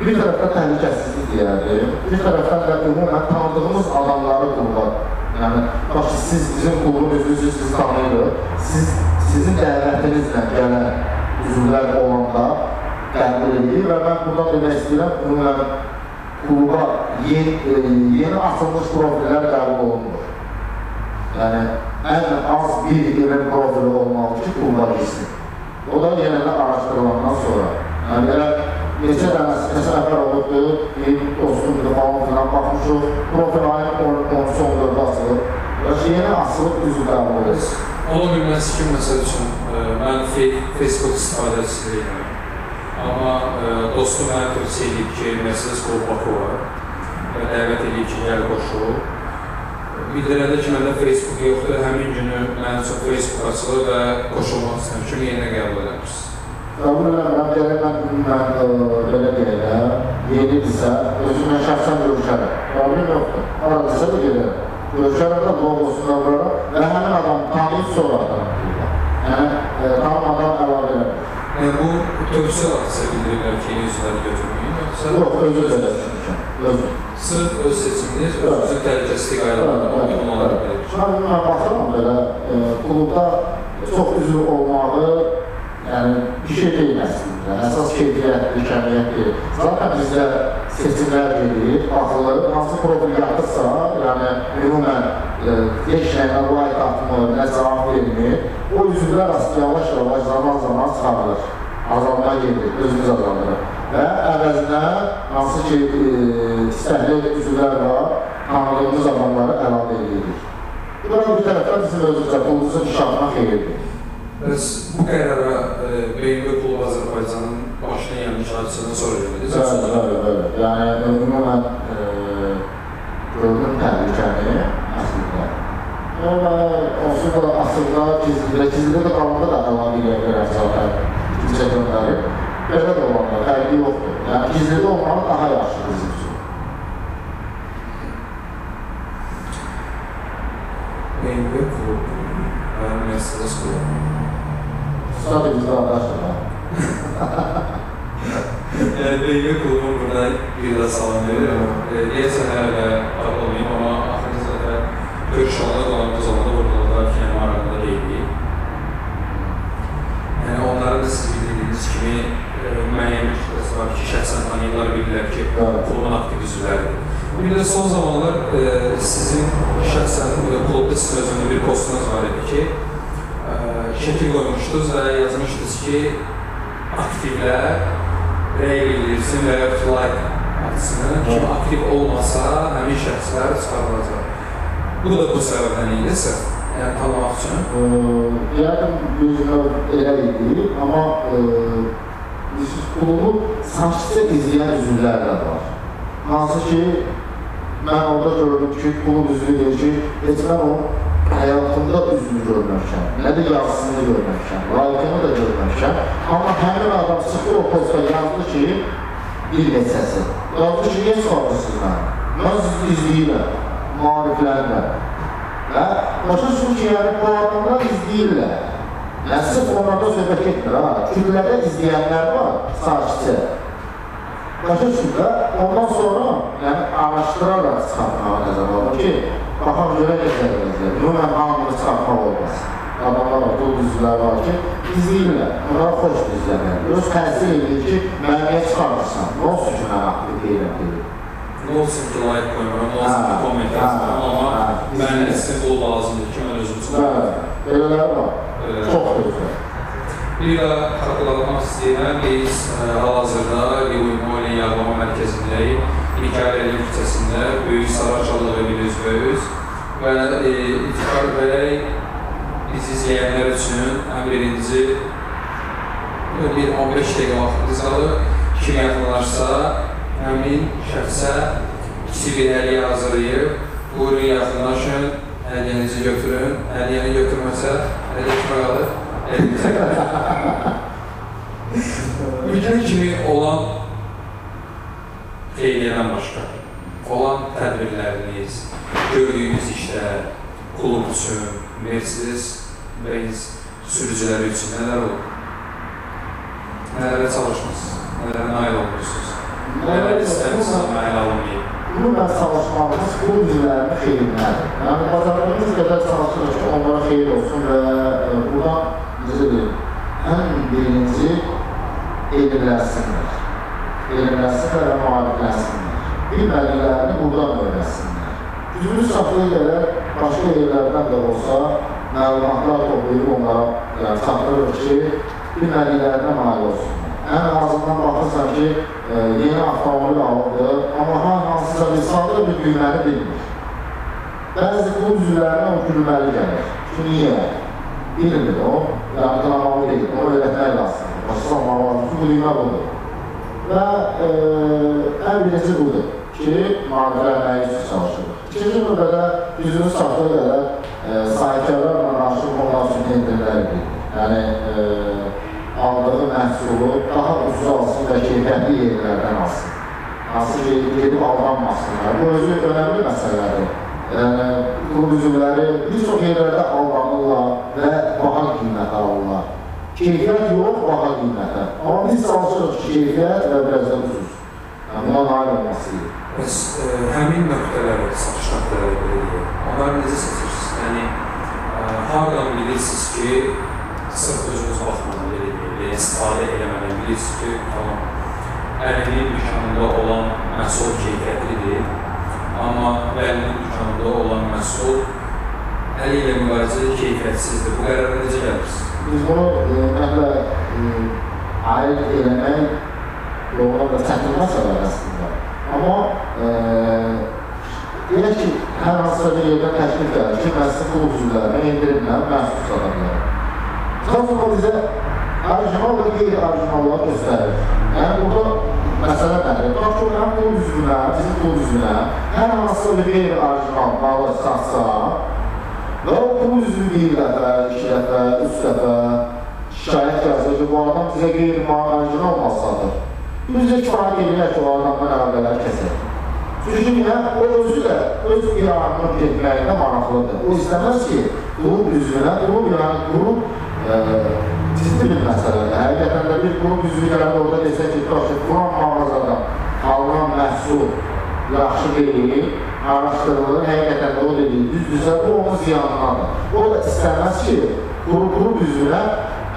bir tərəfdən təhlükəsizlik deyərdim, bir tərəfdən də ümumən tanıdığımız adamları qurban. Yəni, bax siz bizim klubun üzvüsünüz, siz tanıyırıq, siz, sizin dəvətinizlə gələn üzvlər olanda qəbul edir və mən buradan demək istəyirəm, ümumən kluba yeni, e, yeni açılmış profillər qəbul olunur. Yəni, ən az bir evin profili olmalı ki, kluba girsin. O da yenə araşdırılandan sonra. Yəni, belə neçə dənə, nəfər olubdu, bir dostumdur, falan filan baxmışıq, profil ayın 13 14 açılıb. Və yeni açılıb üzv qəbul edir. Ola bilməz ki, məsəl üçün, ə, mən Facebook istifadəçisi deyiləm. Amma ə, dostum mənə tövsiyə edib ki, Mercedes və dəvət edib ki, gəl qoşul. Bildirəndə ki, məndə Facebook yoxdur, həmin günü mənim üçün Facebook açılır və qoşulmaq istəyirəm. Kimi yerinə qəbul edəmişsiniz. Qəbul eləmirəm, gərək mən ə, belə deyək, yenidirsə, özümlə şəxsən görüşərəm. Problem yoxdur. Aradırsa da gedərəm. Görüşərəm də logosuna vurarım və həmin adam tanıyıb sonra atarım. Yəni, ə, tanımadan əlavə eləmir. Yəni, bu tövsiyə adresi bildirirlər ki, yeni üzvləri götürməyin, yoxsa Yox, özü belə düşünmüşəm. Sırf öz seçiminiz, özünüzün təhlükəsizlik uyğun olaraq belə. Mən baxıram belə, klubda çox üzv olmağı yəni bir şey deyil əslində. Əsas keyfiyyətli, kəmiyyətli. Zaten bizdə seçimlər gedir, baxılır, hansı profil yatırsa, yəni ümumən e, heç nəyə like atmır, nə cavab vermir, o üzvlər aslında yavaş-yavaş zaman-zaman çıxarılır. Azalma gedir, özümüz azaldırıq. Və əvəzinə hansı ki, e, istəkli üzvlər var, tanıdığımız adamları əlavə edirik. Bu da bir tərəfdən bizim özümüzə, qulumuzun inkişafına xeyirdir. Bəs bu qərara e, BMW Klub Azərbaycanın başına yəni iştirakçısından sonra verdiniz. Bəli, bəli, bəli. Yəni ümumən e, gördüm təhlükəni əslində. Və onsuz da aslında gizlidə, gizlidə də qalanda da əlavə edə bilərəm zaten kimsə göndərib. Belə də olanda fərqi yoxdur. Yəni gizlidə olmağı daha yaxşıdır bizim üçün. BMW Klub və Mercedes Klub. Sadəcə bizdə qardaşdır da. Yəni BMW Klubun burada bir də salam verirəm. E, Deyəsən hələ də tapılmayım, amma axırıncı dəfə görüş olanda dolanımız olanda vurguladılar ki, yəni arasında deyilik. Yəni onların da siz bildiyiniz kimi e, müəyyən bir kitlesi var ki, şəxsən tanıyırlar, bilirlər ki, klubun aktiv üzvləridir. Bir də son zamanlar e, sizin şəxsən e, klubda sizin özünüzün bir postunuz var idi ki, e, şəkil qoymuşdunuz və yazmışdınız ki, aktivlər rəy bildirsin və like atsın. Kim aktiv olmasa, həmin şəxslər çıxarılacaq. Bu da bu səbəbdən idi sırf. Yəni tanımaq üçün. E, növ elə idi, amma e, klubu sakitcə izləyən üzvlər də var. Hansı ki, mən orada gördüm ki, klub üzvü deyir ki, heç mən onun həyatımda üzvünü görməmişəm, nə də yazısını görməmişəm, layıqını da görməmişəm. Amma həmin adam çıxdı o posta yazdı ki, bir neçəsi. Yazdı ki, niyə çıxardırsınız mən? Mən sizi izləyirəm, maariflərlə. Və başa düşür ki, yəni bu adamlar izləyirlər. Yəni sırf onlardan söhbət getmir ha. Küllədə izləyənlər var, sakitcə. Başa düşürlər. Ondan sonra yəni araşdıraraq çıxartmağa nəzər alır ki, baxaq görə vəziyyət. Ümumən hamını çıxartmaq olmaz. Adamlar var, bu üzvlər var ki, izləyirlər. Onlara xoş izləmək. Öz təsir edir ki, mən niyə çıxarırsan? Nə olsun ki, mən aktiv deyirəm deyir. Nə olsun ki, like qoymuram, nə olsun ki, komment yazmıram, amma mənə sizin qol lazımdır ki, mən özüm çıxarım. Belələri var. Çox gözəl. Bir də xatırlatmaq istəyirəm, biz hal-hazırda Liuimoli Yağlama Mərkəzindəyik. İlkar Əliyev küçəsində Böyük Saraçalığı bir üzbəyüz və e, İlkar bəy bizi izləyənlər üçün ən birinci bir 15 dəqiqə vaxtınız alır. Kim yaxınlaşsa, həmin şəxsə kiçik bir hədiyyə hazırlayıb, buyurun yaxınlaşın, hədiyyənizi götürün. Hədiyyəni götürməsə, qalır. Ülkə kimi olan xeyriyyədən başqa, olan tədbirləriniz, gördüyünüz işlər, klub üçün, Mercedes, Benz sürücüləri üçün nələr olur? Nələrə çalışmısınız? Nələrə nail olmuşsunuz? Nələr istəmişsiniz, nail alınmayıb? Bununla çalışmamız bu üzvlərinin xeyrinədir. Yəni, bazarlarımız qədər çalışırıq ki, onlara xeyir olsun və e, buna, necə deyim, ən birinci elmləsinlər. Elmləsinlər və maarifləsinlər. Bilmədiklərini buradan öyrəsinlər. Gücümüz saxlaya gələr, başqa yerlərdən də olsa, məlumatlar toplayıb onlara yəni, çatdırır ki, bilmədiklərinə nail olsunlar. Ən azından baxırsan ki, e, yeni avtomobil alındı, amma hansısa bir sadə bir gülməni bilmir. Bəzi bu üzvlərinə o gülməli gəlir. Ki, niyə? Bilmir o, yargılamalı deyil, onu öyrətmək lazımdır. Başqa ki, bu düymə budur. Və e, ən birinci budur ki, maariflənməyi üçün çalışırıq. İkinci növbədə düzünü saxta gələr, e, sahibkarlarla aşıq onlar üçün endirlər. Yəni, e, aldığı məhsulu daha ucuz alsın və keyfiyyətli yerlərdən alsın. Hansı ki, gedib aldanmasınlar. Bu özü önəmli məsələdir. Yəni, klub üzvləri bir çox yerlərdə aldanırlar və baha qiymət alırlar. Keyfiyyət yox, baha qiymətə. Amma biz çalışırıq ki, keyfiyyət və biraz da ucuz. Yəni, buna nail olması. Bəs e, həmin nöqtələri, satış nöqtələri onları necə seçirsiniz? Yəni, e, haradan bilirsiniz ki, sırf özünüz baxmadan deyək, istifadə eləmədən bilirsiniz ki, tamam, əlinin dükanında olan məhsul keyfiyyətlidir, amma vəlinin dükanında olan məhsul əli ilə müqayisədə keyfiyyətsizdir. Bu qərara necə gəlirsiniz? Biz bunu ümumiyyətlə e, aid eləmək doğrudan da çətin məsələdir əslində. Amma e, deyək ki, hər hansısa bir yerdən təklif gəlir ki, mən sizin klub üzvlərinə endirimlə məhsul sata bilərəm. Sonra bizə orijinal və qeyri-orijinallar göstərir. Yəni, burada məsələ nədir? Bax ki, həm klub üzvünə, bizim klub üzvünə hər hansısa bir qeyri-orijinal malı satsa və o klub üzvü bir dəfə, iki dəfə, üç dəfə şikayət yazır ki, bu adam bizə qeyri-orijinal mal satır. Bizə kifayət edirlər ki, o adamdan əlaqələr kəsək. Çünki niyə? O özü də öz iranını getməkdə maraqlıdır. O istəməz ki, qrup üzvünə, qrup yəni qrup ciddi bir məsələdir. Həqiqətən də bir qrup üzvü gələn orada desə ki, ki, Quran mağazadan alınan məhsul yaxşı deyil, araşdırılır, həqiqətən də o dediyi düzdürsə, o onun ziyanınadır. O da istəməz ki, qrup, qrup üzvünə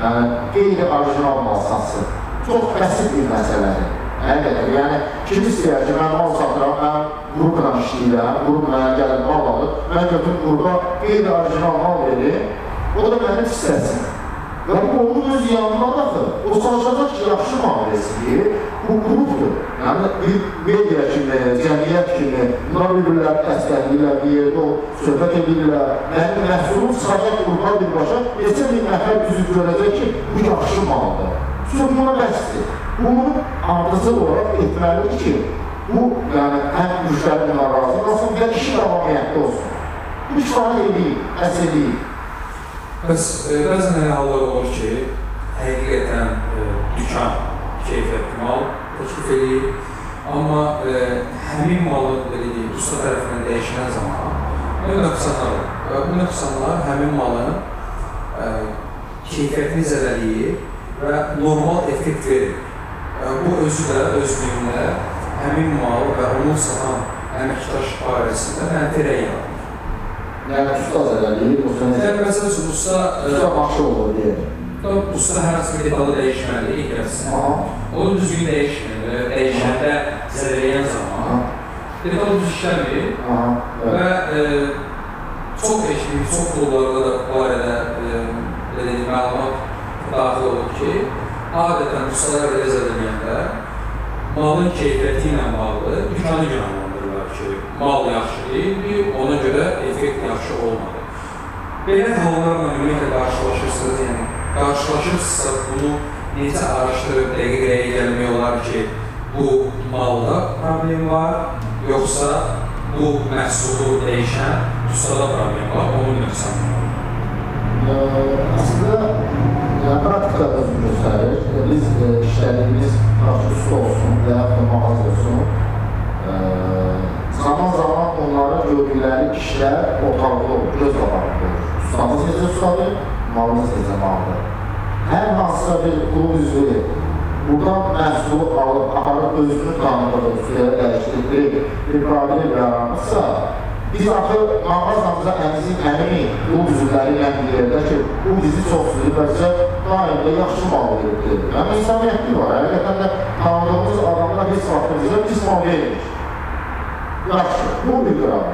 yəni, qeyri-orijinal mal satsın. Çox bəsit bir məsələdir. Həqiqətən, yəni kim istəyər ki, mən mal satıram, mən qrupla işləyirəm, qrup mənə gəlib mal alır, mən götürüb qrupa qeyri-orijinal mal verir, o da mənim hissəsin. Və bu onun öz yanına daxil, o çalışacaq ki, yaxşı versin bu qrupdur. Yəni, bir media kimi, cəmiyyət kimi, bunlar bir-birləri dəstəkləyirlər, bir yerdə o söhbət edirlər. Mənim məhsulum çıxacaq qrupa birbaşa, neçə min nəfər üzü görəcək ki, bu yaxşı maldır. Sonra buna bəsdir. Bunu ardıcıl olaraq etməlidir ki, bu, yəni, həm müştəri buna razı olsun və işi davamiyyətli olsun. Bu kifayət edir, əsr edir. Bəs e, bəzən elə hallar olur ki, həqiqətən e, dükan keyfiyyətli mal təklif edir, amma e, həmin malı belə deyək, usta tərəfindən dəyişilən zaman nə nöqsanlar olur. Bu nöqsanlar həmin malın e, keyfiyyətini zədələyir və normal effekt verir. E, Bu özü də özlüyündə həmin mal və onu satan əməkdaş barəsində mənfi rəy yaradır. Yəni usta zədəliyir, bu sənə Yəni, məsələn üçün, usta, usta başı olur deyək. usta hər hansı bir detalı dəyişməli, ehtiyacsın. Aha. Onu düzgün dəyişmir, və dəyişəndə zədələyən zaman detal düz işləmir və e, çox eşitdik, çox qullarda da barədə belə deyim, məlumat daxil olub ki, adətən ustalar belə zədələyəndə malın keyfiyyəti ilə bağlı dükanı günahlandırırlar ki, mal yaxşı deyildi, ona görə effekt yaxşı olmadı. Belə hallarla ümumiyyətlə qarşılaşırsınız, yəni qarşılaşırsınızsa bunu necə araşdırıb dəqiq rəyə gəlmək olar ki, bu malda problem var, yoxsa bu məhsulu dəyişən ustada problem var, onun nöqsanı var. Aslında yəni, praktika özü göstərir. Biz işlədiyimiz usta olsun və yaxud da mağaza olsun, zaman zaman onların gördükləri işlər ortalıqda olur, göz qabağında olur. Ustamız necə ustadır, malımız necə maldır. Hər hansısa bir qulub üzvü buradan məhsulu alıb, aparıb özünü tanıdığı üstəyə dəyişdirdiyi bir problem yaranırsa, biz axı mağazamıza əmizin əmini qulub üzvləri ilə bilirlər ki, bu bizi çox bizə daim də yaxşı mal verir. Yəni, insaniyyətli var. Həqiqətən də tanıdığımız adamlar heç vaxt bizə pis mal vermir. Yaxşı, qıram.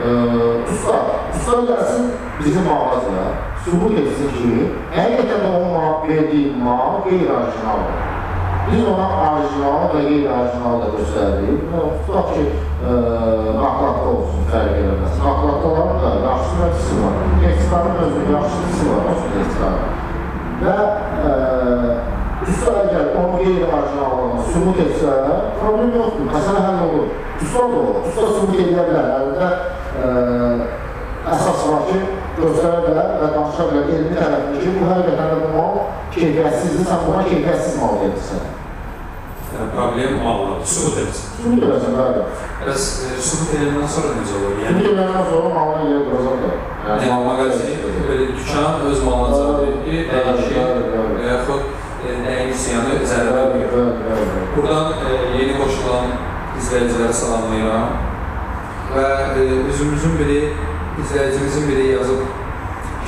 Ee, usta, usta gəlsin bizim mağazaya, sübut etsin ki, həqiqətən də onun verdiyi mal qeyri-orijinaldır. Biz ona orijinal və qeyri-orijinal da göstəririk. Tutaq ki, nakladda olsun, fərq eləməz. Nakladdaların da yaxşı və pisi var. Ekstarın özünün yaxşı pisi var, olsun ekstarın. Və e, usta əgər onun qeyri-orijinalını sübut etsə, problem yoxdur, məsələ həll olur. Usta da olur, usta sübut edə bilər. Əlində e, əsas var ki, göstərə bilər və danışa bilər elmi tərəfini ki, bu həqiqətən də bu mal keyfiyyətsizdir, sən buna keyfiyyətsiz mal verirsən. Yəni, problem malda, sübut etsin. Sübut edəsən, bəli. Bəs e, sübut edəndən sonra necə olur? Sübut Yəni, edəndən sonra malını yerə duracaqlar. yəni mağazin, belə dükan öz malına cavab verir, dəyişir e, nəyin üsyanı zərər vermir. Buradan e, yeni qoşulan izləyiciləri salamlayıram və e, üzümüzün biri, izləyicimizin biri yazıb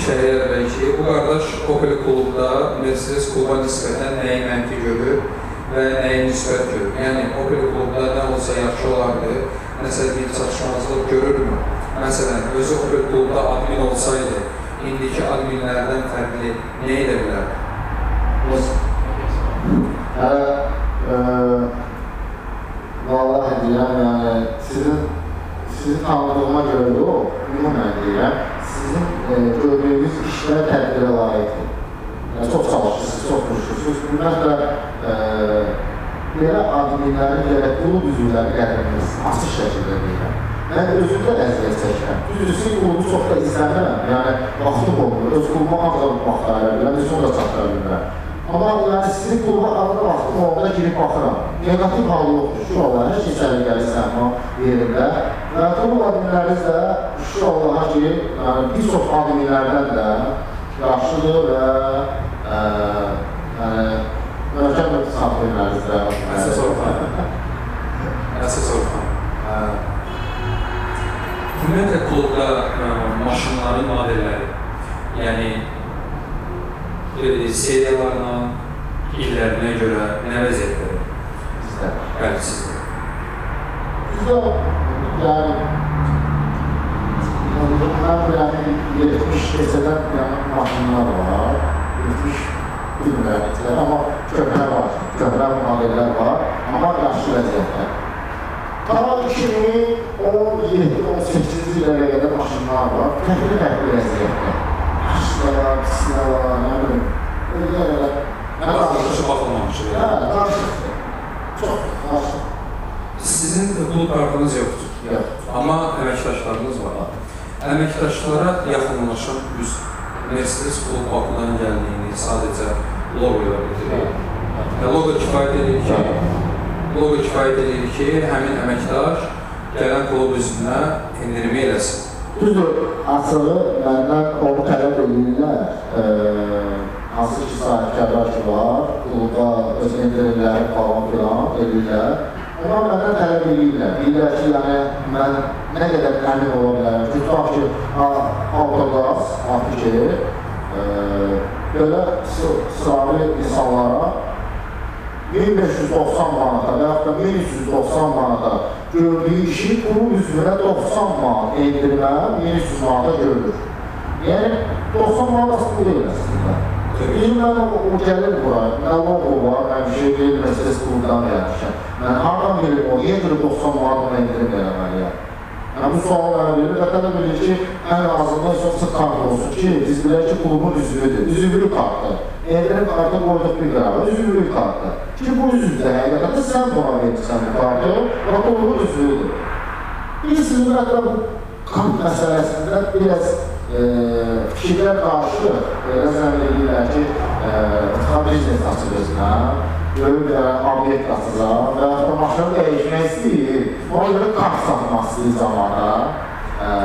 şəhərlər bəlkə bu qardaş Opel klubda Mercedes kluba nisbətən nəyi mənfi görür və nəyi nisbət görür. Yəni Opel klubda nə olsa yaxşı olardı, nəsə bir çatışmazlıq görürmü? Məsələn, özü Opel klubda admin olsaydı, indiki adminlərdən fərqli nə edə bilər? Hələ, e, vallahi deyirəm, yəni, sizin, sizi tanıdığıma görə yox, ümumən deyirəm, sizin e, gördüyünüz işlər tədbirə layiqdir. Yəni, çox çalışırsınız, çox vuruşursunuz. Ümumiyyətlə, e, belə adminlərin gərək qulub üzvləri qədəriniz açıq şəkildə deyirəm. Mən özümdə əziyyət çəkirəm. Düzdür, klubu çox da izləmirəm. Yəni, vaxtım olmur. Öz klubuma ağzam vaxt ayıra bilirəm, sonra çatdıra bilmirəm. Amma yəni sizin kluba arada vaxtım olanda girib baxıram. Negativ hal yoxdur. Şükür Allaha, hər şey səliqəli səma yerində. Və klub adminləriniz də şükür Allaha ki, yəni bir çox adminlərdən də yaxşıdır və ə, yəni möhkəm saxlayırlarınız da. Əsas Orxan. Əsas Orxan. Hə. Ümumiyyətlə klubda ə, maşınların modelləri, yəni belə seriyalarla, illərinə görə nə vəziyyətdə? Bizdə. Bəli, sizdə. Bizdə yəni mən yəni 70 keçədən yəni maşınlar var. 70 bilmirəm amma köhnə var, köhnə modellər var, amma yaxşı vəziyyətdə. Ta 2017-18-ci illərə qədər maşınlar var, fərqli-fərqli vəziyyətdə. Var, pis var, nə bilim. Elə elə. Nə baxılmışı baxılmamışı. Hə, qarışıqdır. Çox qarışıq. Sizin klub kartınız yoxdur. Yox. Amma əməkdaşlarınız var. Əməkdaşlara yaxınlaşan üz Mercedes klub Bakıdan gəldiyini sadəcə logo ilə bildirir. Və logo kifayət edir ki, logo kifayət edir ki, həmin əməkdaş gələn klub üzvünə endirmə eləsin. Düzdür, açığı məndən onu tələb. Ee, hansı ki sahibkarlar ki var, klubda öz endirimləri falan filan edirlər. Onlar məndən tələb edirlər. Deyirlər ki, yəni mən nə qədər əmin ola bilərəm ki, tutaq ki, autoqaz, APK, e, belə sıravi insanlara 1590 manata və yaxud da 1390 manata gördüyü işi bunun üzvünə 90 manat endirmə 1300 manata görülür. Yəni 90 manat aslında deyil əslində. Bizim mən o gəlir bura, nə logo var, mən bir şey deyil, Mercedes klubdan gəlmişəm. Mən hardan bilim o, niyə görə 90 manat ona endirim eləməliyəm? Yəni, bu sual mənə verir və tələb edir ki, ən azından soxsa kart olsun ki, biz bilək ki, klubun üzvüdür, üzvlük kartı. Endirim kartı qoyduq bir qərarı, üzvlük kartı. Ki, bu üzvdə həqiqətən sən buna verirsən bu kartı və klubun üzvüdür. Bilirsiniz, ümumiyyətlə bu kart məsələsində biraz e, fikirlər qarşı elə zənn edirlər ki, e, biznes özünə, böyük bir obyekt açacaq və maşını dəyişmək istəyir. Ona görə kart satmaq istəyir zamana.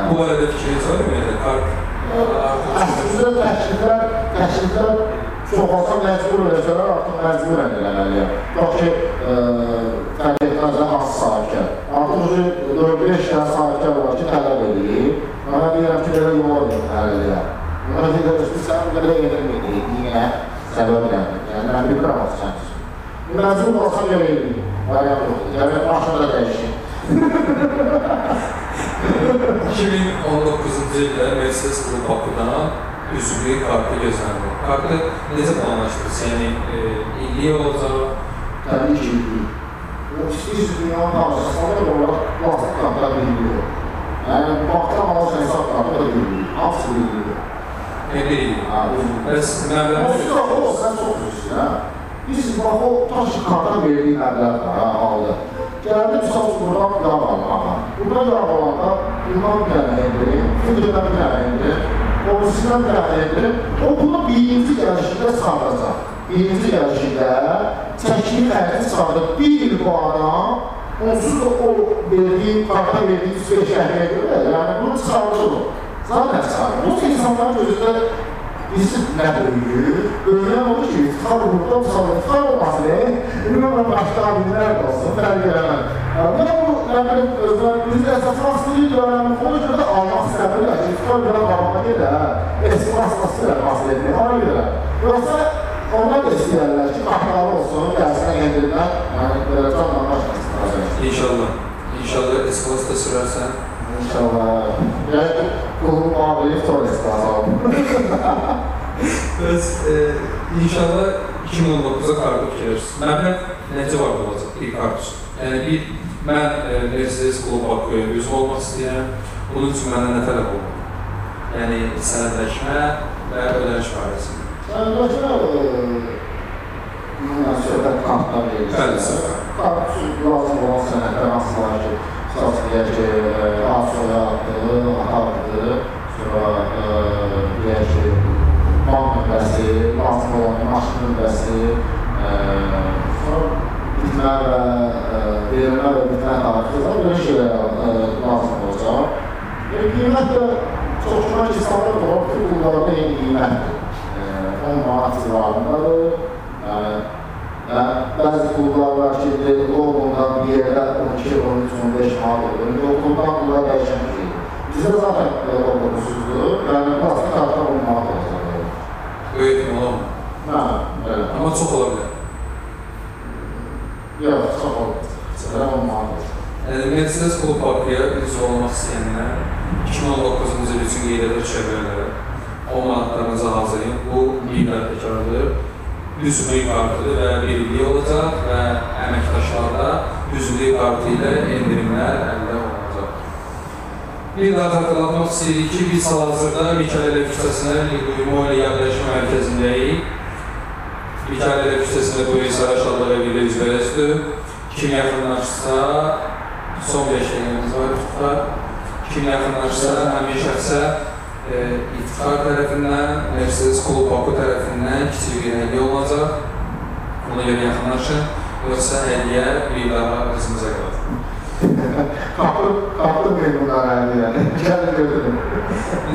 Bu barədə fikriniz var mı? Kart Əslində təkliflər, təkliflər çox olsa məcbur eləsələr, artıq məcburən eləməliyəm. Yox ki, fərq etməz də hansı sahibkar. Artıq 4-5 dənə sahibkar var ki, tələb edir. Mənə deyirəm ki, belə yola eləyəm. Mənə deyirəm ki, sən belə edilməyir. Niyə? Səbəb nədir? Yəni, mən bilirəm axı sən. Məcbur olsam görə edir. Variant yoxdur. Yəni, maşını da dəyişir. 2019-cu ildə Mercedes Klub Bakıdan üzvlük kartı gözlənilir. Kartı necə planlaşdırırız? Yəni, e, illik olacaq? Təbii ki, illik. O istəyir dünyanın qarşısında olaraq plastik kartlar bilmiyor. Yəni, baxdan alırsan hesab kartı da bilmiyor. Hamısı bilmiyor. Elə illik. Ha, bilmiyor. Bəs məbləğ Olsun da o, sən çox üzsün, hə? Biz bax o taş karta verdiyi məbləğ var, ha, aldı. Gəldi, misal buradan yağ almağa. Buradan yağ alanda, bundan bir dənə indirim, Orisindən indirim. O bunu birinci gəlişində çıxardacaq. Birinci gəlişində çəkili xərci çıxardıb, bir il bu adam, onsuz da o verdiyi, karta verdiyi üstə şəhriyə görə, yəni bunu o. Zaten çıxardır. Bu insanların gözündə Bizim nə böyüyür? Böyüyən olur ki, tıxar olmasın, e? Ümumən başqa abinlər də olsun, fərq eləmən. Mən bu, nə bilim, özmən, biz əsasına istəyir, yəni, ona görə də almaq istəmirlər ki, tıxar belə qalmağa gedə, esmasına ilə hasil etmək, ona görə. Yoxsa onlar da istəyərlər ki, qahralı olsun, gəlsinə yendirilmən, yəni, belə canla başlasın. İnşallah. İnşallah Escalası da sürərsən. İnşallah. Yəni, qulun muhabiri Torres lazım. Bəs e, inşallah 2019-a kartı fikirləşirsiniz. Məbləğ necə var olacaq bir kart üçün? Yəni bir mən e, Mercedes Bakıya üzv olmaq istəyirəm. Bunun üçün məndən nə tələb olmalı? Yəni sənədləşmə və ödəniş barəsində. Sənədləşmə Bundan söhbət kartlar Bəli, verirsə, söhbət. kart lazım olan sənədlər hansı var ki, tutaq deyək ki, ad soyadı, atadır, sonra deyək ki, bank nömrəsi, lazım olan maşın nömrəsi, və verilmə və bitmə tarihi, belə şeylər lazım olacaq. Qiymət də çox güman ki, standart olaraq bütün qullarda eyni qiymətdir. 10 manat civarındadır. Yəni, yəni, bəzi klublar var ki, logondan bir yerdə 12, 13, 15 manat olur. Klubdan klublar dəyişən şey. Bizdə zaten logosuzdur. Yəni, plastik kartlar 10 manat olacaq. Böyük olmur. Hə, belə. Amma çox ola bilər. Yox, çox olur. Belə 10 manat olacaq. Yəni, Mercedes Klub Bakıya üzv olmaq istəyənlər 2019-cu il üçün qeyd edir çevrələrə 10 manatlarınızı hazırlayın. Bu bir təkrardır. Üzvlük kartıdır və bir illik olacaq və əməkdaşlarda üzvlük kartı ilə endirimlər əldə olunacaq. Bir daha xatırlatmaq istəyirik ki, biz hal-hazırda Mikaələ küçəsində Uyumu ilə yerləşmə mərkəzindəyik. Mikaələ küçəsində bu Şadlı və bir üzvərəsdir. Kim yaxınlaşsa, son 5 dəqiqəmiz var iftixar. Kim yaxınlaşsa, həmin şəxsə e, iftixar tərəfindən, Mercedes Klub Baku tərəfindən kiçik bir hədiyyə olacaq. Ona görə yaxınlaşın. Yoxsa hədiyyə bir daha özümüzə qalır. Qapı, qapı memnunlar əldə yəni. Gəlin götürün.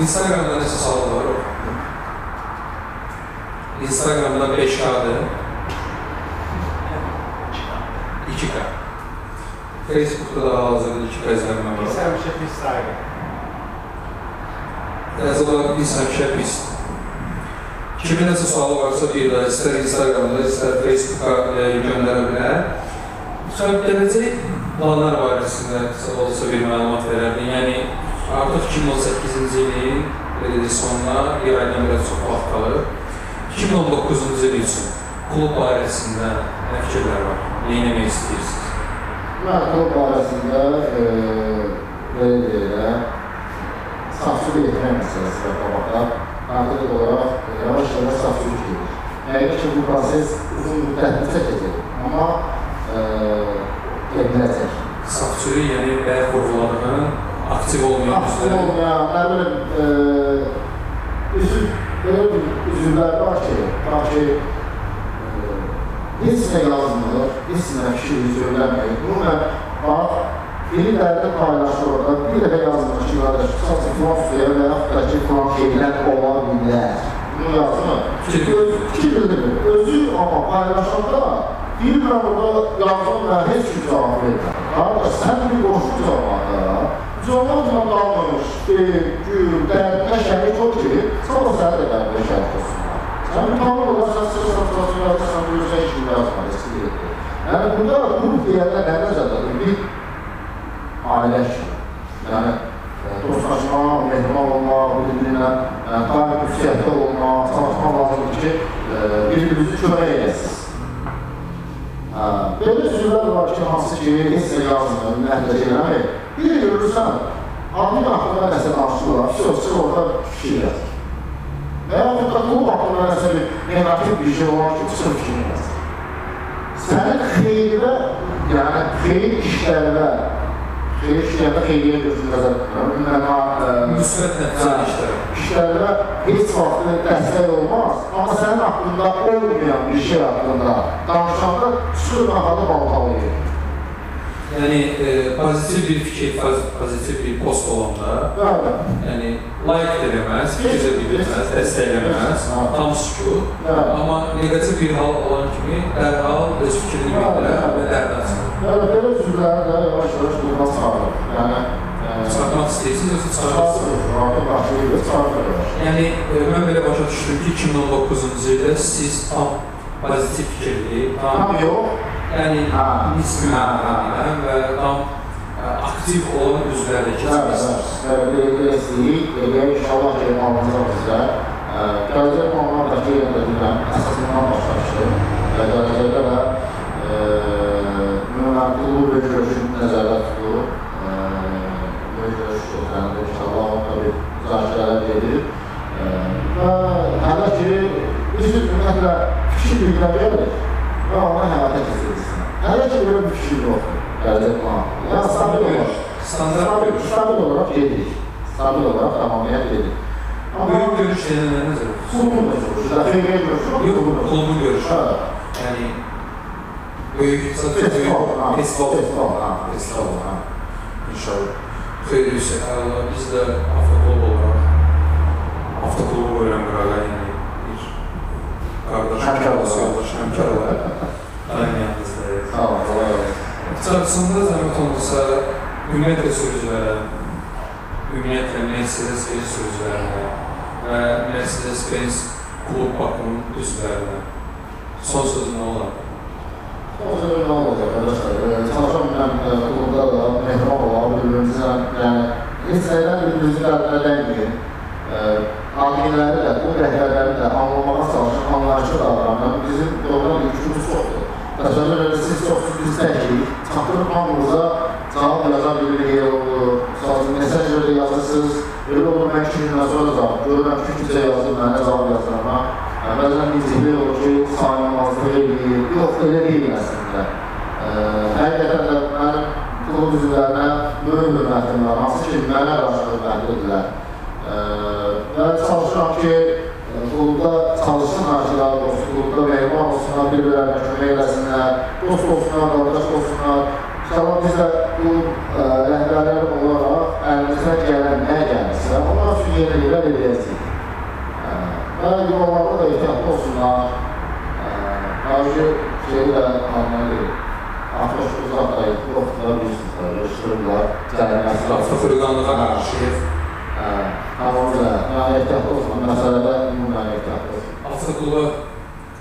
Instagramda neçə sual var? Instagramda 5K'dır. 2K. Facebook'ta da hal-hazırda 2K izlənmə var. Biz həmişə pis sayılır. Yazılar biz həmişə pis. Kimin nəsə sualı varsa bir də istər Instagramda, istər Facebooka e, göndərə bilər. Sonra gələcək planlar barəsində olsa bir məlumat verərdin. Yəni artıq 2018-ci ilin belə sonuna bir aydan biraz çox vaxt qalır. 2019-cu il üçün klub barəsində nə fikirlər var? Nə etmək istəyirsiniz? Mən klub barəsində belə deyirəm, safçılı etmək məsələsinə qabaqda artıq olaraq yavaş-yavaş safçılıq gedir. Həqiqət ki, bu proses uzun müddətli çəkəcək, amma e, gediləcək. Safçılıq, yəni bəyək vurğuladığın aktiv olmayan Aktiv olmayan, nə bilim, üzv, belə bir üzvlər var ki, var ki, e, heç nə yazmır, heç nə fikir söyləmir. Ümumən, bax, biri dərdə paylaşır orada, bir dəfə yazmır ki, qardaş, sadəcə filan suya və yaxud da ki, filan şeylər ola bilər. Bunu yazmır. Fikir Öz- Fikir bildirir. Özü amma paylaşanda deyirlər orada yazdım və heç kim cavab vermir. Qardaş, sən bir qoşu cavabda Cavabla qalmamış, dərdinə şərik ol ki, sabah sənə də dərdinə şərik olsunlar. Sən tamam olar, sən sırsan, sırsan, yazırsan, bu yüzden işini yazmalı, eskili etdi. Yəni, burada qrup deyəndə nə nəzərdə? Bir ailə kimi. Yəni, e, dostlaşma, mehriban olmaq, bir-birinə daim müsiyyətdə olmaq, çalışmaq lazımdır ki, e, bir-birinizi kömək edəsiniz. Belə üzvlər var ki, hansı ki, heç nə yazmır, ümumiyyətlə eləmir. Bir görürsən, adın haqqında nəsə danışırlar, söz çıx orada fikir yaz. Və yaxud da klub haqqında nəsə bir negativ bir şey olan ki, çıxır fikir yaz. Sənin xeyrə, yəni xeyir işlərdə, xeyir işlərdə xeyriyyə gözünü tuturam. Mənə Müsbət nəticəli işlər. işlərdə heç vaxt dəstək olmaz, amma sənin haqqında olmayan bir şey haqqında danışanda çıxır qafalı baltalayır. Yəni e, pozitiv bir fikir, poz- pozitiv bir post olanda, Bəli. yəni like də eləməz, fikir də bildirməz, dəstəkləməz, tam sükut. Amma neqativ bir hal olan kimi dərhal öz fikrini bildirər və dərd açır. Yəni belə üzvləri də yavaş-yavaş buradan çıxarır. Yəni Çıxartmaq istəyirsiniz, yoxsa çıxarırsınız? Yəni mən belə başa düşdüm ki, 2019-cu ildə siz tam pozitiv fikirli, tam Tam yox, yəni mənada və tam e, aktiv olan üzvlərlə Bəli, keçirsiniz. bəli. Belə istəyik, elə inşallah ki, alınacaq bizə. Ə, Gələcək onlar da ki, yenə də deyirəm, əsasından başlamışdır. Və gələcəkdə də qulluq və görüşün nəzərdə tutulur. Görüş gözlənilir, inşallah onunla bir müzakirələr. Ə, Və hələ ki, biz ümumiyyətlə fikir bildirəcəyik və onu həyata keçirirsin. Hələ ki, belə bir fikir yoxdur. Gələcək plan. Yəni, stabil olaraq. Standart Stabil, görüş. stabil olarak gedirik. Stabil olarak tamamlayan gedirik. Ama Böyük görüş deyilən nə nəzər klubun da görüşü, dəfəyə görüşü, Yox, klubun da klubun görüşü. Ha, Yəni böyük sadəcə festival, ha, böyük festival festival, ha, festival. festival, ha. İnşallah. Xeyr Hüseyin, Allah biz də avtoklub olaraq avtoklubu qoyuram qırağa, yəni bir qardaş, Həmkar yoldaş, olaraq. yoldaş, həmkar olaraq. Daim yanınızdayıq. Sağ ol, kolay İxtisarçısında zəhmət olmasa, ümumiyyətlə sürücülərə, ümumiyyətlə Mercedes-Benz sürücülərinə və Mercedes-Benz klub bakımın üzvlərinə son sözü nə olar? O zaman ne olacak arkadaşlar? Ee, Çalışan ben e, klubda da mehran olan birbirimizle yani hiç şeyden birbirimizin derdine değmeyin. Ee, Hakimləri də, bu rəhbərləri də anlamağa çalışın, anlayışlı davranın. Bizim proqram yükümüz çoxdur. Təsəvvür edin, siz çoxsuz biz təkik. Çatdırıb hamımıza cavab yer olur. Sadəcə mesaj verir, yazırsınız. Elə olur, mən iki gündən sonra cavab görürəm ki, kimsə yazır, mənə cavab yazıram. ha. Yəni, Bəzən inciklik olur ki, sayılmazlıq eləyir. Yox, elə deyil əslində. Həqiqətən də mənim klub üzvlərinə böyük hörmətim var, hansı ki, mənə qarşı hörmətlidirlər. Ee, Və çalışıram ki, çalışsınlar ki, daha doğrusu klubda mehman olsunlar, bir-birlərinə kömək eləsinlər, dost olsunlar, qardaş olsunlar. İnşallah biz də bu e, rəhbərlər olaraq əlimizdən gələn nə gəlirsə, onlar üçün yeniliklər edəcəyik. Ee, Və yollarda da ehtiyatlı olsunlar. Qarşı şeyi də anlayır. Artıq uzaq da yoxdur, bilirsiniz, yaşayırlar, cəriməsi. Avtoxuriqanlığa qarşı Tamam da, yəni ehtiyatlı olsun, məsələdə ümumən ehtiyatlı. Avtokluba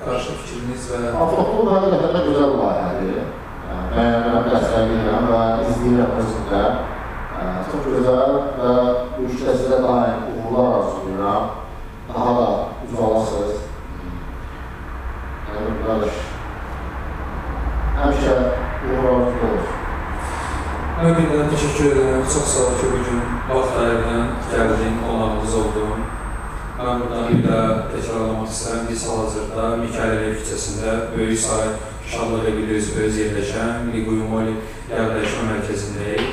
qarşı fikriniz və Avtoklub həqiqətən də gözəl layihədir. Bəyənirəm, dəstəkləyirəm və izləyirəm özüm də. Çox gözəl və bu işdə sizə daim uğurlar arzulayıram. Daha da ucalasınız. Yəni, qardaş, həmişə uğur olsun. Mən bir təşəkkür edirəm. Çox sağ ol ki, bugün vaxt ayırdın, gəldin, qonağımız oldun. Buradan bir daha təkrarlamaq istəyirəm. Biz hal-hazırda Mikail küçəsində böyük sayı Şadlıq evi öz yerləşən Liquyumoli yerləşmə mərkəzindəyik.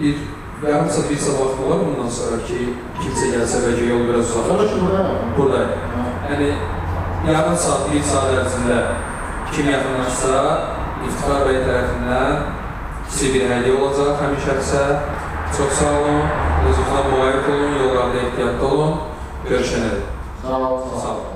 Bir yarım saat, bir vaxt olar bundan sonra ki, kimsə gəlsə bəlkə yol biraz uzaqlaşır. Buradayım. Yəni yarım saat, bir saat ərzində kim yaxınlaşsa, İftixar bəy tərəfindən kiçik bir hədiyyə olacaq həmin şəxsə. Çox sağ olun, özünüzə müayət olun, yollarda ehtiyatlı olun. Görüşənə. Sağ olun. Sağ olun.